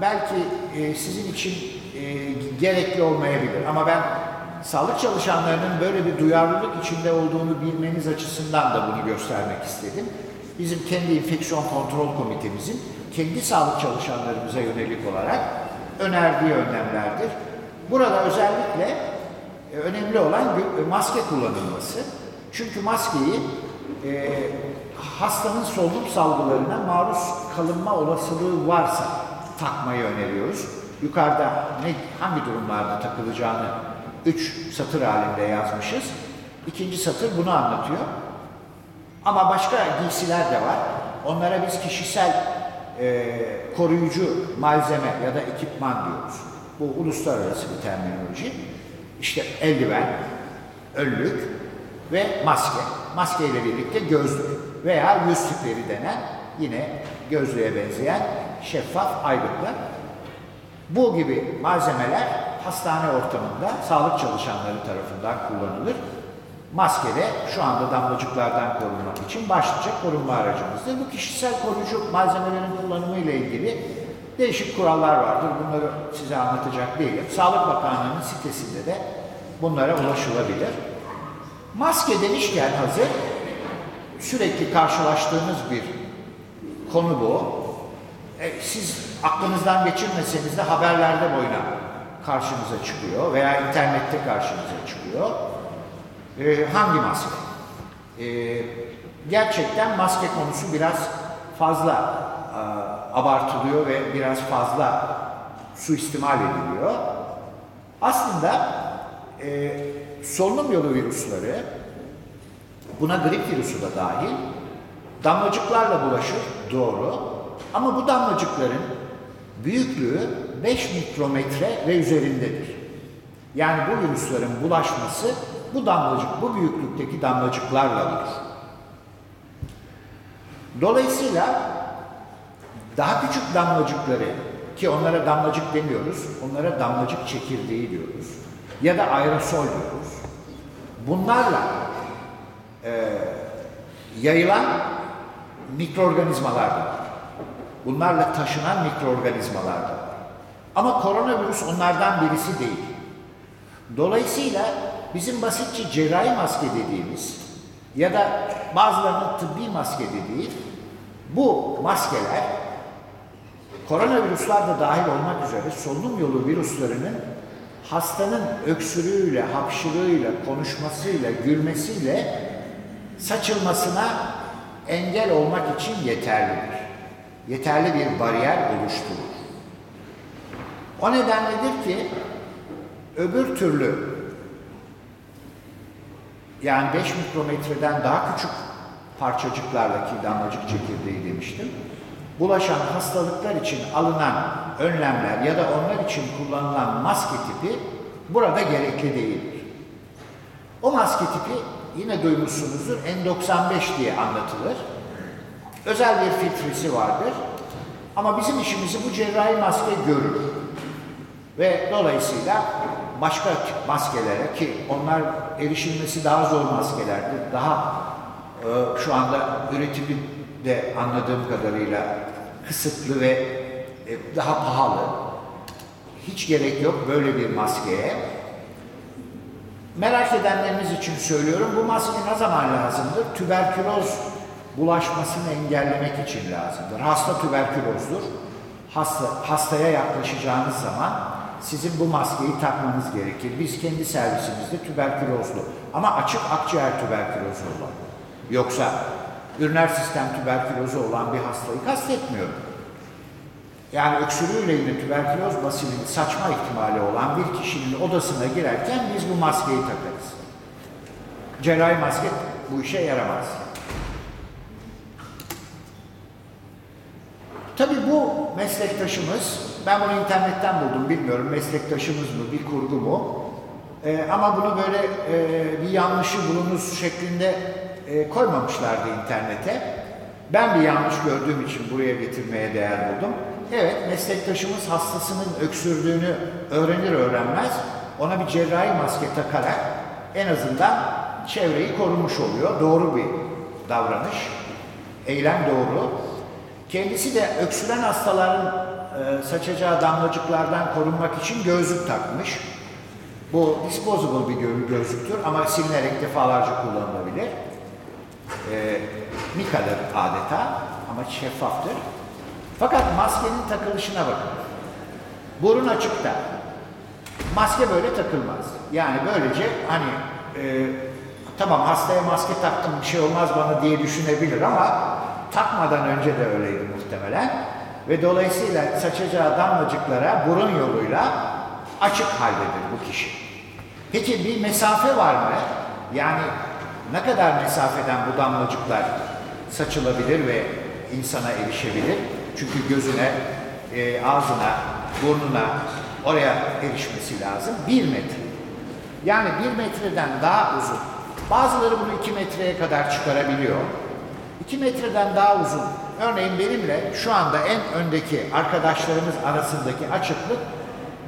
belki e, sizin için e, gerekli olmayabilir ama ben sağlık çalışanlarının böyle bir duyarlılık içinde olduğunu bilmeniz açısından da bunu göstermek istedim. Bizim kendi infeksiyon kontrol komitemizin kendi sağlık çalışanlarımıza yönelik olarak önerdiği önlemlerdir. Burada özellikle e, önemli olan gö- maske kullanılması. Çünkü maskeyi e, hastanın solunum salgılarına maruz kalınma olasılığı varsa takmayı öneriyoruz. Yukarıda ne, hangi durumlarda takılacağını üç satır halinde yazmışız. İkinci satır bunu anlatıyor. Ama başka giysiler de var. Onlara biz kişisel e, koruyucu malzeme ya da ekipman diyoruz. Bu uluslararası bir terminoloji. İşte eldiven, önlük ve maske. Maske ile birlikte gözlük veya yüz tüpleri denen yine gözlüğe benzeyen şeffaf aygıtlar. Bu gibi malzemeler hastane ortamında sağlık çalışanları tarafından kullanılır. Maske de şu anda damlacıklardan korunmak için başlıca korunma aracımızdır. Bu kişisel koruyucu malzemelerin kullanımı ile ilgili değişik kurallar vardır. Bunları size anlatacak değilim. Sağlık Bakanlığı'nın sitesinde de bunlara ulaşılabilir. Maske demişken hazır sürekli karşılaştığımız bir konu bu. E, siz aklınızdan geçirmeseniz de haberlerde boyuna karşınıza çıkıyor veya internette karşınıza çıkıyor. Ee, hangi maske? Ee, gerçekten maske konusu biraz fazla e, abartılıyor ve biraz fazla suistimal ediliyor. Aslında e, solunum yolu virüsleri, buna grip virüsü de dahil, damlacıklarla bulaşır, doğru. Ama bu damlacıkların büyüklüğü 5 mikrometre ve üzerindedir. Yani bu virüslerin bulaşması bu damlacık, bu büyüklükteki damlacıklarla olur. Dolayısıyla daha küçük damlacıkları ki onlara damlacık demiyoruz, onlara damlacık çekirdeği diyoruz ya da aerosol diyoruz. Bunlarla e, yayılan mikroorganizmalar da var. Bunlarla taşınan mikroorganizmalar da var. Ama koronavirüs onlardan birisi değil. Dolayısıyla bizim basitçe cerrahi maske dediğimiz ya da bazılarının tıbbi maske dediği bu maskeler koronavirüsler de dahil olmak üzere solunum yolu virüslerinin hastanın öksürüğüyle, hapşırığıyla, konuşmasıyla, gülmesiyle saçılmasına engel olmak için yeterlidir. Yeterli bir bariyer oluşturur. O nedenledir ki öbür türlü yani 5 mikrometreden daha küçük parçacıklarla ki damlacık çekirdeği demiştim. Bulaşan hastalıklar için alınan önlemler ya da onlar için kullanılan maske tipi burada gerekli değildir. O maske tipi yine duymuşsunuzdur N95 diye anlatılır. Özel bir filtresi vardır. Ama bizim işimizi bu cerrahi maske görür. Ve dolayısıyla başka maskelere ki onlar erişilmesi daha zor maskelerdir. Daha e, şu anda üretimi de anladığım kadarıyla kısıtlı ve e, daha pahalı. Hiç gerek yok böyle bir maskeye. Merak edenleriniz için söylüyorum. Bu maske ne zaman lazımdır? Tüberküloz bulaşmasını engellemek için lazımdır. Hasta tüberkülozdur. Hasta, hastaya yaklaşacağınız zaman sizin bu maskeyi takmanız gerekir. Biz kendi servisimizde tüberkülozlu ama açık akciğer tüberkülozu olan. Yoksa üriner sistem tüberkülozu olan bir hastayı kastetmiyorum. Yani öksürüğüyle ilgili tüberküloz basilini saçma ihtimali olan bir kişinin odasına girerken biz bu maskeyi takarız. Cerrahi maske bu işe yaramaz. Tabii bu meslektaşımız, ben bunu internetten buldum bilmiyorum meslektaşımız mı, bir kurgu mu? Ee, ama bunu böyle e, bir yanlışı bulunuz şeklinde e, koymamışlardı internete. Ben bir yanlış gördüğüm için buraya getirmeye değer buldum. Evet, meslektaşımız hastasının öksürdüğünü öğrenir öğrenmez ona bir cerrahi maske takarak en azından çevreyi korumuş oluyor. Doğru bir davranış. Eylem doğru. Kendisi de öksüren hastaların e, saçacağı damlacıklardan korunmak için gözlük takmış. Bu disposable bir gö gözlüktür ama silinerek defalarca kullanılabilir. E, mikadır adeta ama şeffaftır. Fakat maskenin takılışına bakın. Burun açıkta. Maske böyle takılmaz. Yani böylece hani e, tamam hastaya maske taktım bir şey olmaz bana diye düşünebilir ama takmadan önce de öyleydi muhtemelen. Ve dolayısıyla saçacağı damlacıklara burun yoluyla açık haldedir bu kişi. Peki bir mesafe var mı? Yani ne kadar mesafeden bu damlacıklar saçılabilir ve insana erişebilir? Çünkü gözüne, e, ağzına, burnuna oraya erişmesi lazım. Bir metre. Yani bir metreden daha uzun. Bazıları bunu iki metreye kadar çıkarabiliyor. İki metreden daha uzun. Örneğin benimle şu anda en öndeki arkadaşlarımız arasındaki açıklık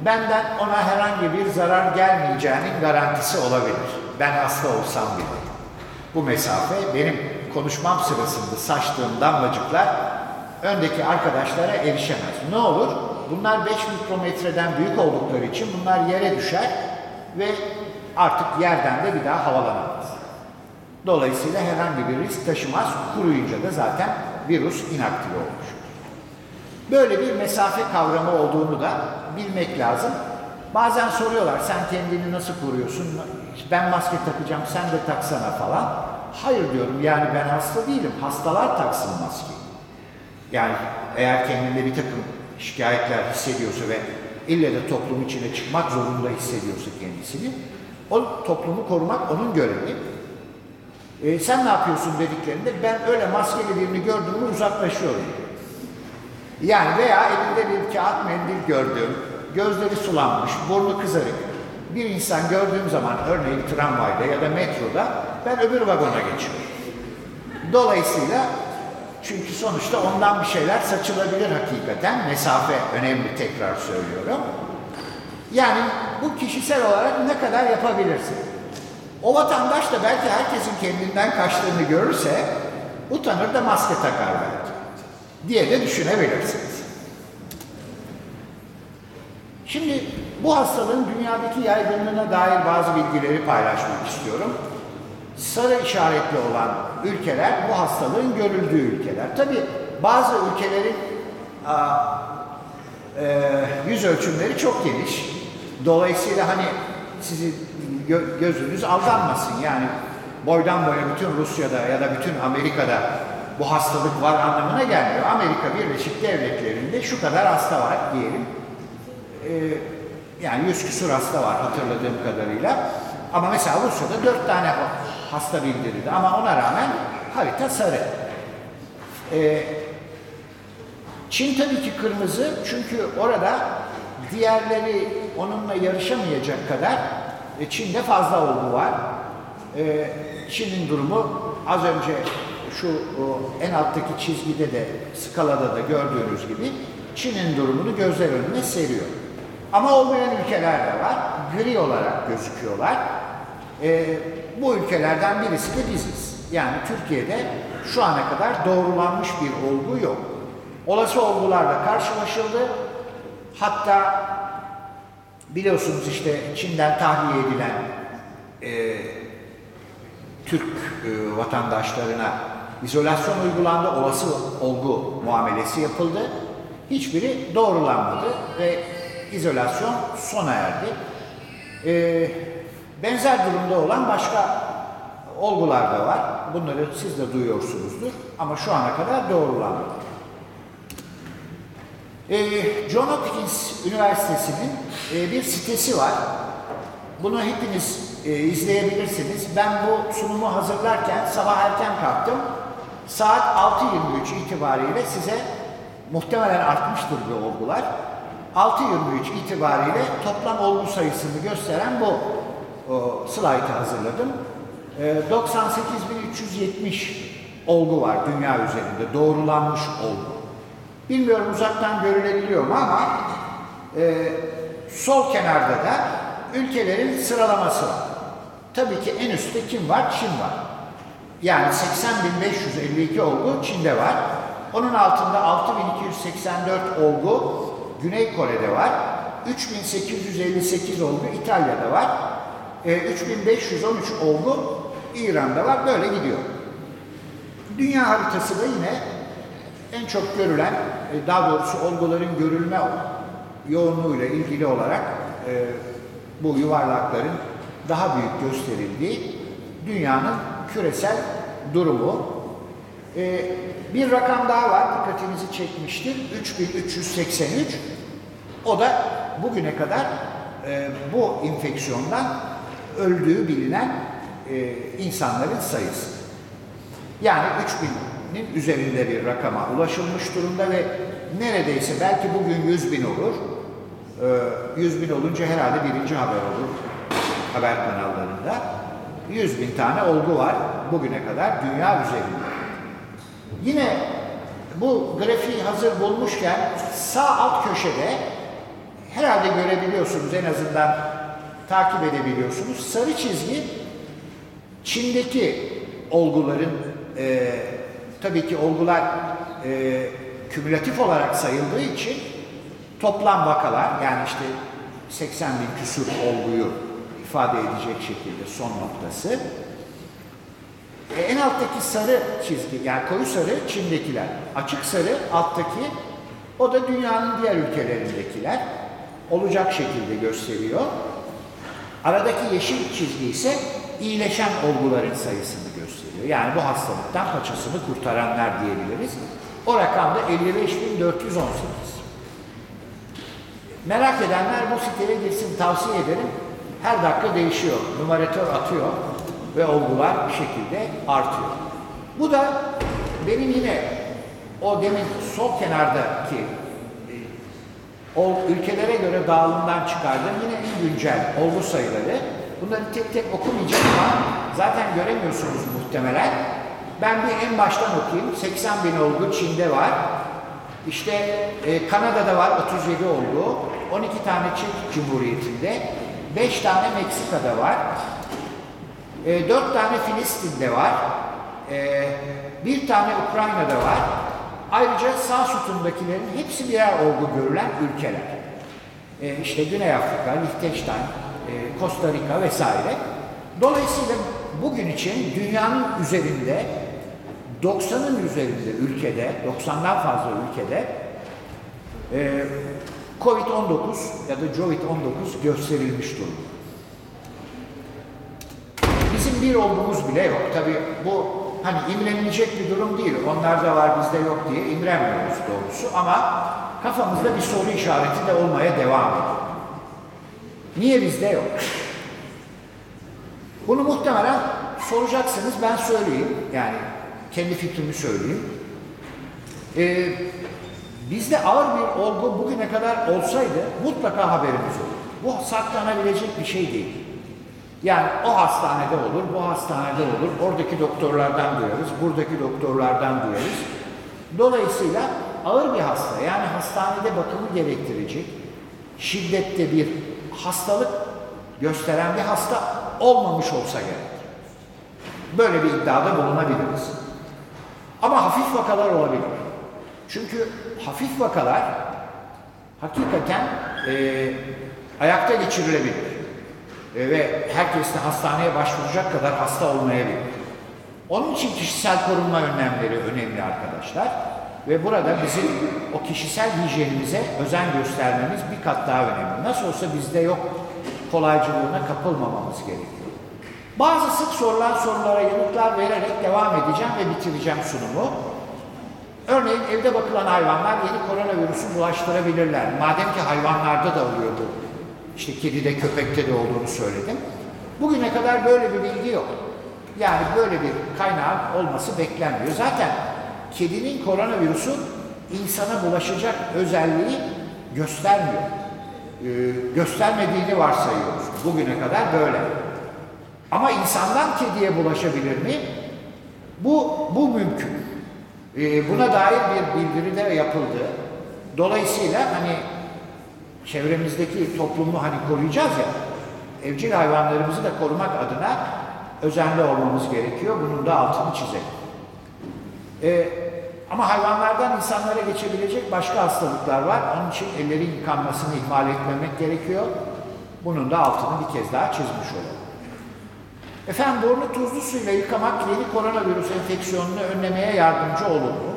benden ona herhangi bir zarar gelmeyeceğinin garantisi olabilir. Ben hasta olsam bile. Bu mesafe benim konuşmam sırasında saçtığım damlacıklar öndeki arkadaşlara erişemez. Ne olur? Bunlar 5 mikrometreden büyük oldukları için bunlar yere düşer ve artık yerden de bir daha havalanamaz. Dolayısıyla herhangi bir risk taşımaz. Kuruyunca da zaten virüs inaktive olmuş. Böyle bir mesafe kavramı olduğunu da bilmek lazım. Bazen soruyorlar sen kendini nasıl koruyorsun? Ben maske takacağım sen de taksana falan. Hayır diyorum yani ben hasta değilim. Hastalar taksın maskeyi. Yani eğer kendinde bir takım şikayetler hissediyorsa ve ille de toplum içine çıkmak zorunda hissediyorsa kendisini, o toplumu korumak onun görevi. E, sen ne yapıyorsun dediklerinde ben öyle maskeli birini gördüğümü uzaklaşıyorum. Yani veya elinde bir kağıt mendil gördüğüm, gözleri sulanmış, burnu kızarık bir insan gördüğüm zaman örneğin tramvayda ya da metroda ben öbür vagona geçiyorum. Dolayısıyla çünkü sonuçta ondan bir şeyler saçılabilir hakikaten. Mesafe önemli tekrar söylüyorum. Yani bu kişisel olarak ne kadar yapabilirsin? O vatandaş da belki herkesin kendinden kaçtığını görürse utanır da maske takar belki diye de düşünebilirsiniz. Şimdi bu hastalığın dünyadaki yaygınlığına dair bazı bilgileri paylaşmak istiyorum. Sarı işaretli olan ülkeler bu hastalığın görüldüğü ülkeler. Tabi bazı ülkelerin a, e, yüz ölçümleri çok geniş. Dolayısıyla hani sizi gö gözünüz aldanmasın. Yani boydan boya bütün Rusya'da ya da bütün Amerika'da bu hastalık var anlamına gelmiyor. Amerika Birleşik Devletleri'nde şu kadar hasta var diyelim. Ee, yani yüz küsur hasta var hatırladığım kadarıyla. Ama mesela Rusya'da dört tane hasta bildirildi ama ona rağmen harita sarı. Ee, Çin tabii ki kırmızı çünkü orada diğerleri onunla yarışamayacak kadar e, Çin'de fazla olgu var. Ee, Çin'in durumu az önce şu o, en alttaki çizgide de skalada da gördüğünüz gibi Çin'in durumunu gözler önüne seriyor. Ama olmayan ülkeler de var. Gri olarak gözüküyorlar. Ee, bu ülkelerden birisi de biziz. Yani Türkiye'de şu ana kadar doğrulanmış bir olgu yok. Olası olgularla karşılaşıldı. Hatta biliyorsunuz işte Çin'den tahliye edilen e, Türk e, vatandaşlarına izolasyon uygulandı, olası olgu muamelesi yapıldı. Hiçbiri doğrulanmadı ve izolasyon sona erdi. E, benzer durumda olan başka olgular da var. Bunları siz de duyuyorsunuzdur ama şu ana kadar doğrulanmadı. E, John Hopkins Üniversitesi'nin e, bir sitesi var. Bunu hepiniz e, izleyebilirsiniz. Ben bu sunumu hazırlarken sabah erken kalktım. Saat 6.23 itibariyle size muhtemelen artmıştır bu olgular. 6.23 itibariyle toplam olgu sayısını gösteren bu o, slaytı hazırladım. E, 98.370 olgu var dünya üzerinde doğrulanmış olgu. Bilmiyorum uzaktan görülebiliyor mu ama e, sol kenarda da ülkelerin sıralaması var. Tabii ki en üstte kim var? Çin var. Yani 80.552 olgu Çin'de var. Onun altında 6.284 olgu Güney Kore'de var. 3.858 olgu İtalya'da var. E, 3.513 olgu İran'da var. Böyle gidiyor. Dünya haritası da yine en çok görülen, e, daha doğrusu olguların görülme yoğunluğuyla ilgili olarak e, bu yuvarlakların daha büyük gösterildiği dünyanın küresel durumu. E, bir rakam daha var, dikkatinizi çekmiştir. 3383. O da bugüne kadar bu infeksiyondan öldüğü bilinen insanların sayısı. Yani 3000'in üzerinde bir rakama ulaşılmış durumda ve neredeyse belki bugün 100 bin olur. 100 bin olunca herhalde birinci haber olur haber kanallarında. 100 bin tane olgu var bugüne kadar dünya üzerinde. Yine bu grafiği hazır bulmuşken sağ alt köşede herhalde görebiliyorsunuz en azından takip edebiliyorsunuz. Sarı çizgi Çin'deki olguların e, tabii ki olgular e, kümülatif olarak sayıldığı için toplam vakalar yani işte 80 bin küsur olguyu ifade edecek şekilde son noktası. E, en alttaki sarı çizgi yani koyu sarı Çin'dekiler. Açık sarı alttaki o da dünyanın diğer ülkelerindekiler. olacak şekilde gösteriyor. Aradaki yeşil çizgi ise iyileşen olguların sayısını. Yani bu hastalıktan paçasını kurtaranlar diyebiliriz. O rakam da 55.418. Merak edenler bu siteye girsin tavsiye ederim. Her dakika değişiyor. Numaratör atıyor ve olgular bir şekilde artıyor. Bu da benim yine o demin sol kenardaki o ülkelere göre dağılımdan çıkardığım yine en güncel olgu sayıları. Bunları tek tek okumayacağım ama zaten göremiyorsunuz muhtemelen. Ben bir en baştan okuyayım. 80 bin olgu Çin'de var. İşte e, Kanada'da var 37 olgu. 12 tane Çek Cumhuriyeti'nde. 5 tane Meksika'da var. E, 4 tane Filistin'de var. E, bir tane Ukrayna'da var. Ayrıca sağ sütundakilerin hepsi birer olgu görülen ülkeler. E, işte Güney Afrika, Liechtenstein, e, Costa Rica vesaire. Dolayısıyla bugün için dünyanın üzerinde 90'ın üzerinde ülkede, 90'dan fazla ülkede e, Covid-19 ya da Covid-19 gösterilmiş durumda. Bizim bir olduğumuz bile yok. Tabii bu hani imrenilecek bir durum değil. Onlar da var bizde yok diye imrenmiyoruz doğrusu ama kafamızda bir soru işareti de olmaya devam ediyor. Niye bizde yok? Bunu muhtemelen soracaksınız ben söyleyeyim. Yani kendi fikrimi söyleyeyim. Ee, bizde ağır bir olgu bugüne kadar olsaydı mutlaka haberimiz olur. Bu saklanabilecek bir şey değil. Yani o hastanede olur, bu hastanede olur, oradaki doktorlardan duyarız, buradaki doktorlardan duyarız. Dolayısıyla ağır bir hasta, yani hastanede bakımı gerektirecek, şiddette bir hastalık gösteren bir hasta olmamış olsa gerek. Böyle bir iddiada bulunabiliriz. Ama hafif vakalar olabilir. Çünkü hafif vakalar hakikaten e, ayakta geçirilebilir. E, ve herkes de hastaneye başvuracak kadar hasta olmayabilir. Onun için kişisel korunma önlemleri önemli arkadaşlar. Ve burada bizim o kişisel hijyenimize özen göstermemiz bir kat daha önemli. Nasıl olsa bizde yok kolaycılığına kapılmamamız gerekiyor. Bazı sık sorulan sorulara yanıtlar vererek devam edeceğim ve bitireceğim sunumu. Örneğin evde bakılan hayvanlar yeni koronavirüsü bulaştırabilirler. Madem ki hayvanlarda da oluyordu. İşte kedide, köpekte de olduğunu söyledim. Bugüne kadar böyle bir bilgi yok. Yani böyle bir kaynağın olması beklenmiyor. Zaten kedinin koronavirüsün insana bulaşacak özelliği göstermiyor. Ee, göstermediğini varsayıyoruz. Bugüne kadar böyle. Ama insandan kediye bulaşabilir mi? Bu, bu mümkün. Ee, buna dair bir bildiri de yapıldı. Dolayısıyla hani çevremizdeki toplumu hani koruyacağız ya, evcil hayvanlarımızı da korumak adına özenli olmamız gerekiyor. Bunun da altını çizelim. Ee, ama hayvanlardan insanlara geçebilecek başka hastalıklar var. Onun için ellerin yıkanmasını ihmal etmemek gerekiyor. Bunun da altını bir kez daha çizmiş olalım. Efendim burnu tuzlu suyla yıkamak yeni koronavirüs enfeksiyonunu önlemeye yardımcı olur mu?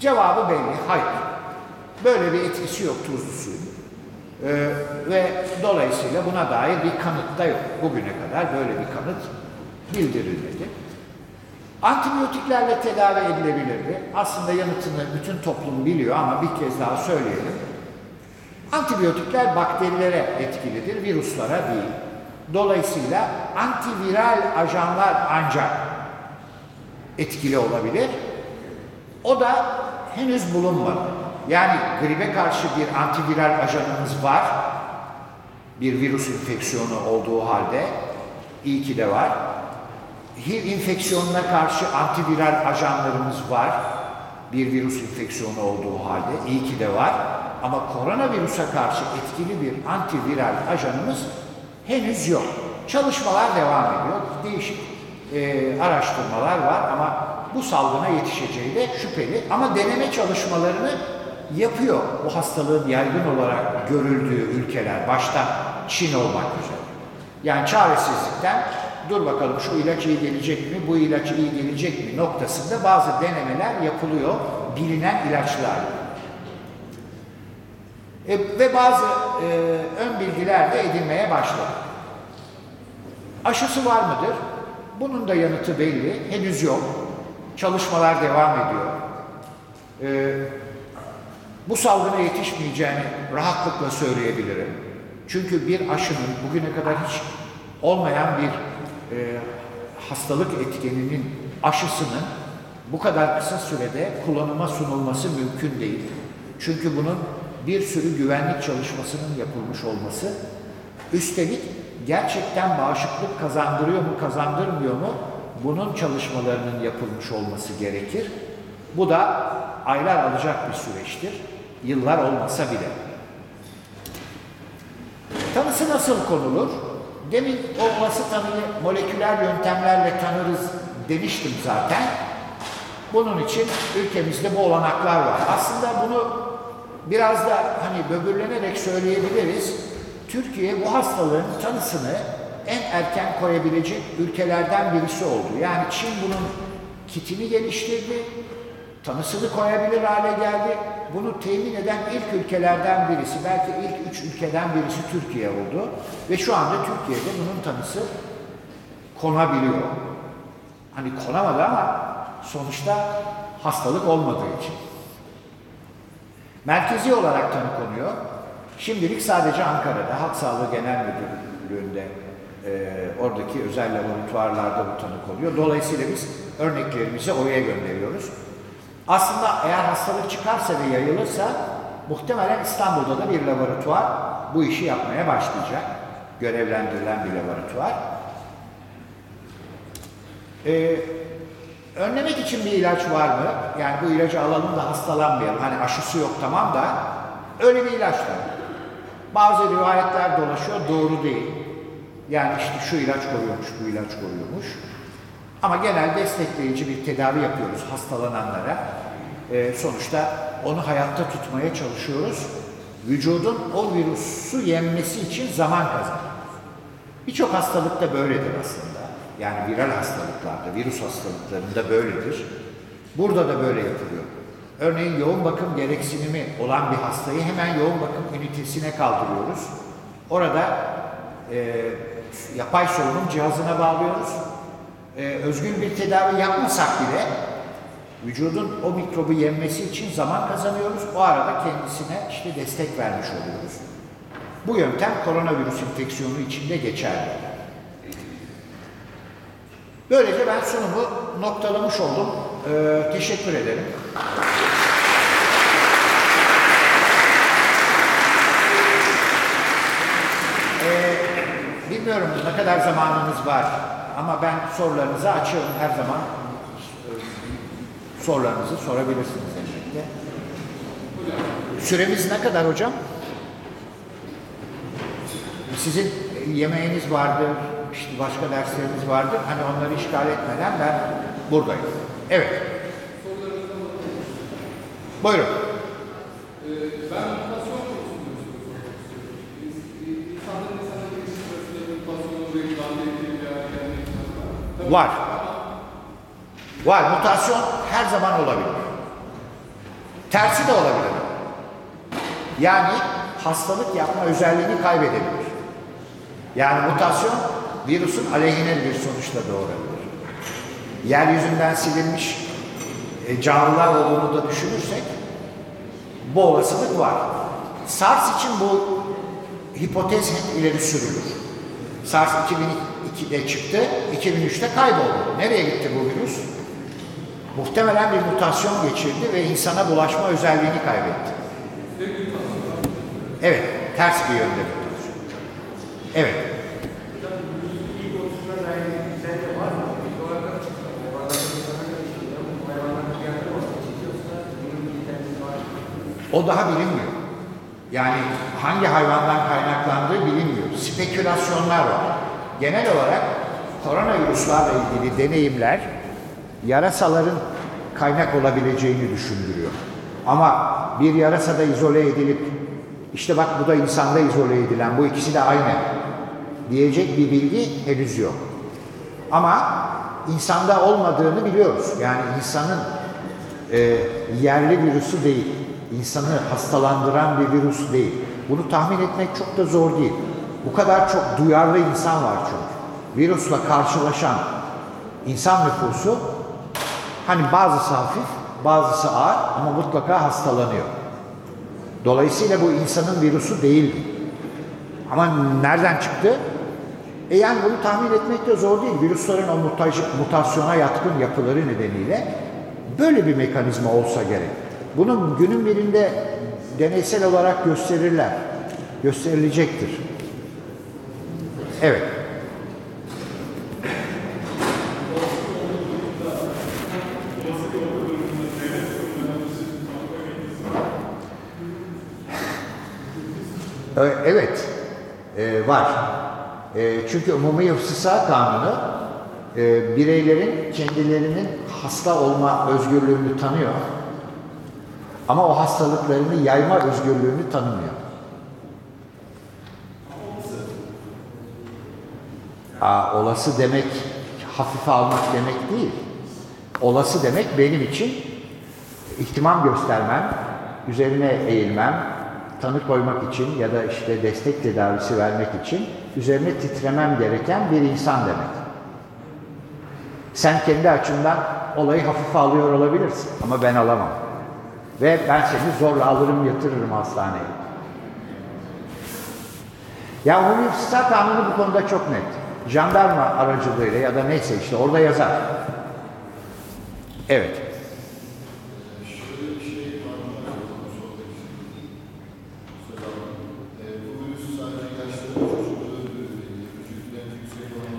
Cevabı belli, hayır. Böyle bir etkisi yok tuzlu suyun. Ee, ve dolayısıyla buna dair bir kanıt da yok. Bugüne kadar böyle bir kanıt bildirilmedi. Antibiyotiklerle tedavi edilebilirdi. Aslında yanıtını bütün toplum biliyor ama bir kez daha söyleyelim. Antibiyotikler bakterilere etkilidir, virüslara değil. Dolayısıyla antiviral ajanlar ancak etkili olabilir. O da henüz bulunmadı. Yani gribe karşı bir antiviral ajanımız var. Bir virüs enfeksiyonu olduğu halde iyi ki de var. HIV infeksiyonuna karşı antiviral ajanlarımız var. Bir virüs enfeksiyonu olduğu halde iyi ki de var. Ama koronavirüse karşı etkili bir antiviral ajanımız henüz yok. Çalışmalar devam ediyor. Değişik e, araştırmalar var ama bu salgına yetişeceği de şüpheli. Ama deneme çalışmalarını yapıyor bu hastalığın yaygın olarak görüldüğü ülkeler. Başta Çin olmak üzere. Yani çaresizlikten dur bakalım şu ilaç iyi gelecek mi, bu ilaç iyi gelecek mi noktasında bazı denemeler yapılıyor bilinen ilaçlarla. E, ve bazı e, ön bilgiler de edinmeye başladık. Aşısı var mıdır? Bunun da yanıtı belli. Henüz yok. Çalışmalar devam ediyor. Ee, bu salgına yetişmeyeceğini rahatlıkla söyleyebilirim. Çünkü bir aşının bugüne kadar hiç olmayan bir e, hastalık etkeninin aşısının bu kadar kısa sürede kullanıma sunulması mümkün değil. Çünkü bunun bir sürü güvenlik çalışmasının yapılmış olması, üstelik gerçekten bağışıklık kazandırıyor mu, kazandırmıyor mu? Bunun çalışmalarının yapılmış olması gerekir. Bu da aylar alacak bir süreçtir. Yıllar olmasa bile. Tanısı nasıl konulur? Demin o olası tanıyı moleküler yöntemlerle tanırız demiştim zaten. Bunun için ülkemizde bu olanaklar var. Aslında bunu biraz da hani böbürlenerek söyleyebiliriz. Türkiye bu hastalığın tanısını en erken koyabilecek ülkelerden birisi oldu. Yani Çin bunun kitini geliştirdi, tanısını koyabilir hale geldi. Bunu temin eden ilk ülkelerden birisi, belki ilk üç ülkeden birisi Türkiye oldu. Ve şu anda Türkiye'de bunun tanısı konabiliyor. Hani konamadı ama sonuçta hastalık olmadığı için. Merkezi olarak tanı konuyor. Şimdilik sadece Ankara'da Halk Sağlığı Genel Müdürlüğü'nde e, oradaki özel laboratuvarlarda bu tanı konuyor. Dolayısıyla biz örneklerimizi oraya gönderiyoruz. Aslında eğer hastalık çıkarsa ve yayılırsa muhtemelen İstanbul'da da bir laboratuvar bu işi yapmaya başlayacak. Görevlendirilen bir laboratuvar. Ee, önlemek için bir ilaç var mı? Yani bu ilacı alalım da hastalanmayalım. Hani aşısı yok tamam da öyle bir ilaç var. Bazı rivayetler dolaşıyor, doğru değil. Yani işte şu ilaç koruyormuş, bu ilaç koruyormuş. Ama genel destekleyici bir tedavi yapıyoruz hastalananlara. Ee, sonuçta onu hayatta tutmaya çalışıyoruz. Vücudun o virüsü yenmesi için zaman kazanıyor. Birçok hastalıkta böyledir aslında. Yani viral hastalıklarda, virüs hastalıklarında böyledir. Burada da böyle yapılıyor. Örneğin yoğun bakım gereksinimi olan bir hastayı hemen yoğun bakım ünitesine kaldırıyoruz. Orada e, yapay solunum cihazına bağlıyoruz. E, özgün bir tedavi yapmasak bile vücudun o mikrobu yenmesi için zaman kazanıyoruz. O arada kendisine işte destek vermiş oluyoruz. Bu yöntem koronavirüs enfeksiyonu içinde geçerli. Böylece ben sunumu noktalamış oldum. Ee, teşekkür ederim. Ee, bilmiyorum ne kadar zamanınız var ama ben sorularınızı açıyorum her zaman. Ee, Sorularınızı sorabilirsiniz elbette. Süremiz ne kadar hocam? Sizin yemeğiniz vardır, işte başka dersleriniz vardır. Hani onları işgal etmeden ben buradayım. Evet. Buyurun. Ben Var. Var. Mutasyon her zaman olabilir. Tersi de olabilir. Yani hastalık yapma özelliğini kaybedebilir. Yani mutasyon virüsün aleyhine bir sonuçla doğurabilir. Yeryüzünden silinmiş e, canlılar olduğunu da düşünürsek bu olasılık var. SARS için bu hipotez hep ileri sürülür. SARS 2002'de çıktı, 2003'te kayboldu. Nereye gitti bu virüs? Muhtemelen bir mutasyon geçirdi ve insana bulaşma özelliğini kaybetti. Evet, ters bir yönde mutasyon. Evet. O daha bilinmiyor. Yani hangi hayvandan kaynaklandığı bilinmiyor. Spekülasyonlar var. Genel olarak koronavirüslerle ilgili deneyimler yarasaların kaynak olabileceğini düşündürüyor. Ama bir yarasada izole edilip işte bak bu da insanda izole edilen bu ikisi de aynı diyecek bir bilgi henüz yok. Ama insanda olmadığını biliyoruz. Yani insanın e, yerli virüsü değil, insanı hastalandıran bir virüs değil. Bunu tahmin etmek çok da zor değil. Bu kadar çok duyarlı insan var çünkü. Virüsle karşılaşan insan nüfusu hani bazısı hafif, bazısı ağır ama mutlaka hastalanıyor. Dolayısıyla bu insanın virüsü değildi. Ama nereden çıktı? E yani bunu tahmin etmek de zor değil. Virüslerin o mutaj- mutasyona yatkın yapıları nedeniyle böyle bir mekanizma olsa gerek. Bunun günün birinde deneysel olarak gösterirler. Gösterilecektir. Evet. Ee, Evet, e, var. E, çünkü Umumi Hıfzı Kanunu e, bireylerin kendilerinin hasta olma özgürlüğünü tanıyor. Ama o hastalıklarını yayma özgürlüğünü tanımıyor. Aa, olası demek hafife almak demek değil. Olası demek benim için ihtimam göstermem, üzerine eğilmem, tanı koymak için ya da işte destek tedavisi vermek için üzerine titremem gereken bir insan demek. Sen kendi açından olayı hafife alıyor olabilirsin ama ben alamam. Ve ben seni zorla alırım yatırırım hastaneye. Ya Hıfzı Kanunu bu konuda çok net. Jandarma aracılığıyla ya da neyse işte orada yazar. Evet.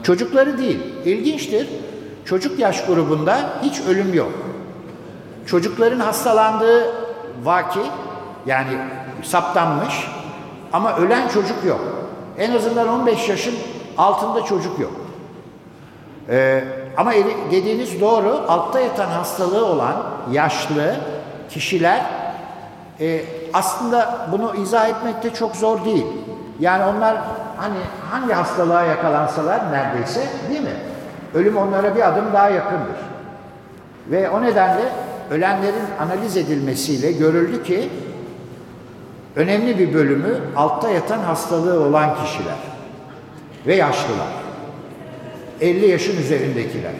Çocukları değil. İlginçtir. Çocuk yaş grubunda hiç ölüm yok. Çocukların hastalandığı vaki yani saptanmış ama ölen çocuk yok. En azından 15 yaşın altında çocuk yok. Ee, ama dediğiniz doğru. Altta yatan hastalığı olan yaşlı kişiler e, aslında bunu izah etmek de çok zor değil. Yani onlar hani hangi hastalığa yakalansalar neredeyse değil mi? Ölüm onlara bir adım daha yakındır. Ve o nedenle ölenlerin analiz edilmesiyle görüldü ki önemli bir bölümü altta yatan hastalığı olan kişiler ve yaşlılar. 50 yaşın üzerindekiler.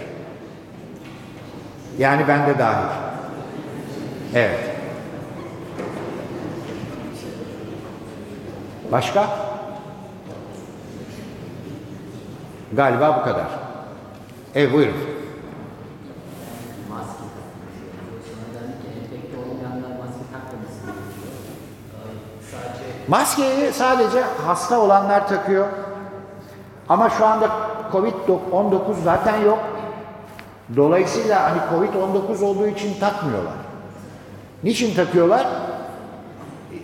Yani ben de dahil. Evet. Başka? Galiba bu kadar. Evet buyurun. Maskeyi sadece hasta olanlar takıyor. Ama şu anda Covid-19 zaten yok. Dolayısıyla hani Covid-19 olduğu için takmıyorlar. Niçin takıyorlar?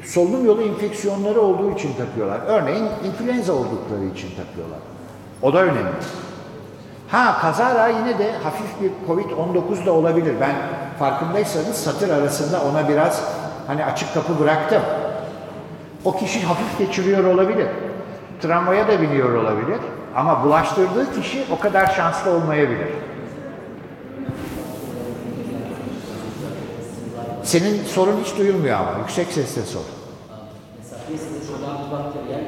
Solunum yolu enfeksiyonları olduğu için takıyorlar. Örneğin influenza oldukları için takıyorlar. O da önemli. Ha kazara yine de hafif bir Covid-19 da olabilir. Ben farkındaysanız satır arasında ona biraz hani açık kapı bıraktım. O kişi hafif geçiriyor olabilir. Tramvaya da biniyor olabilir. Ama bulaştırdığı kişi o kadar şanslı olmayabilir. Senin sorun hiç duyulmuyor ama. Yüksek sesle sor. mesela piyasada şu an antibakteriyel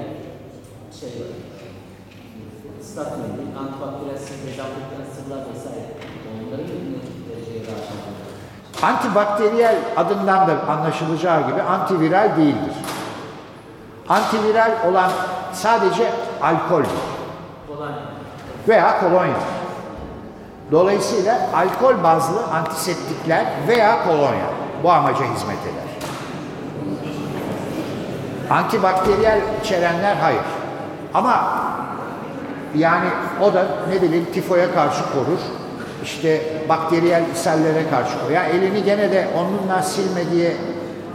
antibakteriyel Antibakteriyel adından da anlaşılacağı gibi antiviral değildir. Antiviral olan sadece alkoldür veya kolonya. Dolayısıyla alkol bazlı antiseptikler veya kolonya bu amaca hizmet eder. Antibakteriyel içerenler hayır. Ama yani o da ne bileyim tifoya karşı korur. İşte bakteriyel ishallere karşı korur. Yani elini gene de onunla silme diye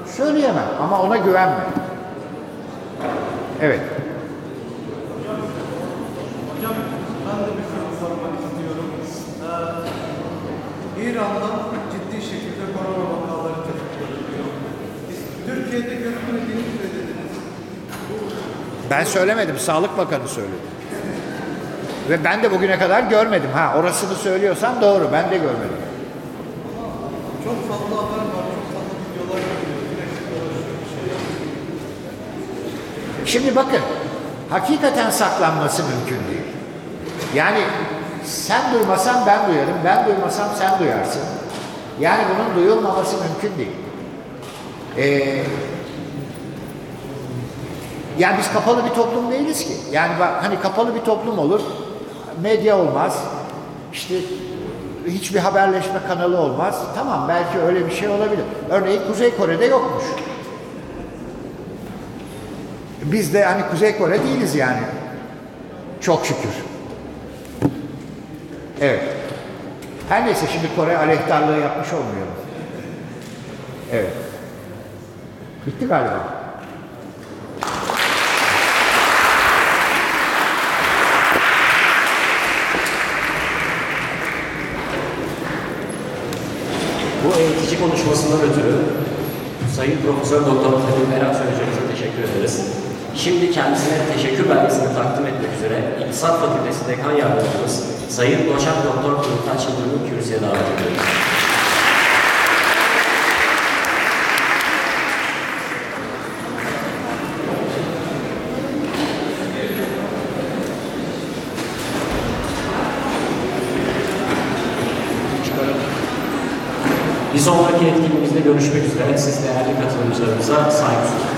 söyleyemem ama ona güvenme. Evet. Hocam ben de bir soru sormak istiyorum. İran'dan ciddi şekilde korona vakaları tespit ediliyor. Türkiye'de görülmediğini söylediniz. Ben söylemedim, Sağlık Bakanı söyledi. Ve ben de bugüne kadar görmedim. Ha orasını söylüyorsan doğru, ben de görmedim. Çok fazla haber var, çok fazla videolar. Şimdi bakın, hakikaten saklanması mümkün değil. Yani sen duymasan ben duyarım, ben duymasam sen duyarsın. Yani bunun duyulmaması mümkün değil. Ee, yani biz kapalı bir toplum değiliz ki. Yani bak hani kapalı bir toplum olur, medya olmaz, işte hiçbir haberleşme kanalı olmaz. Tamam belki öyle bir şey olabilir. Örneğin Kuzey Kore'de yokmuş. Biz de hani Kuzey Kore değiliz yani. Çok şükür. Evet. Her neyse şimdi Kore aleyhtarlığı yapmış olmuyor. Evet. Bitti galiba. Bu eğitici konuşmasından ötürü Sayın Profesör Doktor Fadil Merak Hocamıza teşekkür ederiz. Şimdi kendisine teşekkür belgesini takdim etmek üzere İktisat Fakültesi Dekan Yardımcımız Sayın Doçent Doktor Kurtaç Yıldırım'ı kürsüye davet ediyoruz. Bir sonraki etkinliğimizde görüşmek üzere. Siz değerli katılımcılarımıza saygı sunuyoruz.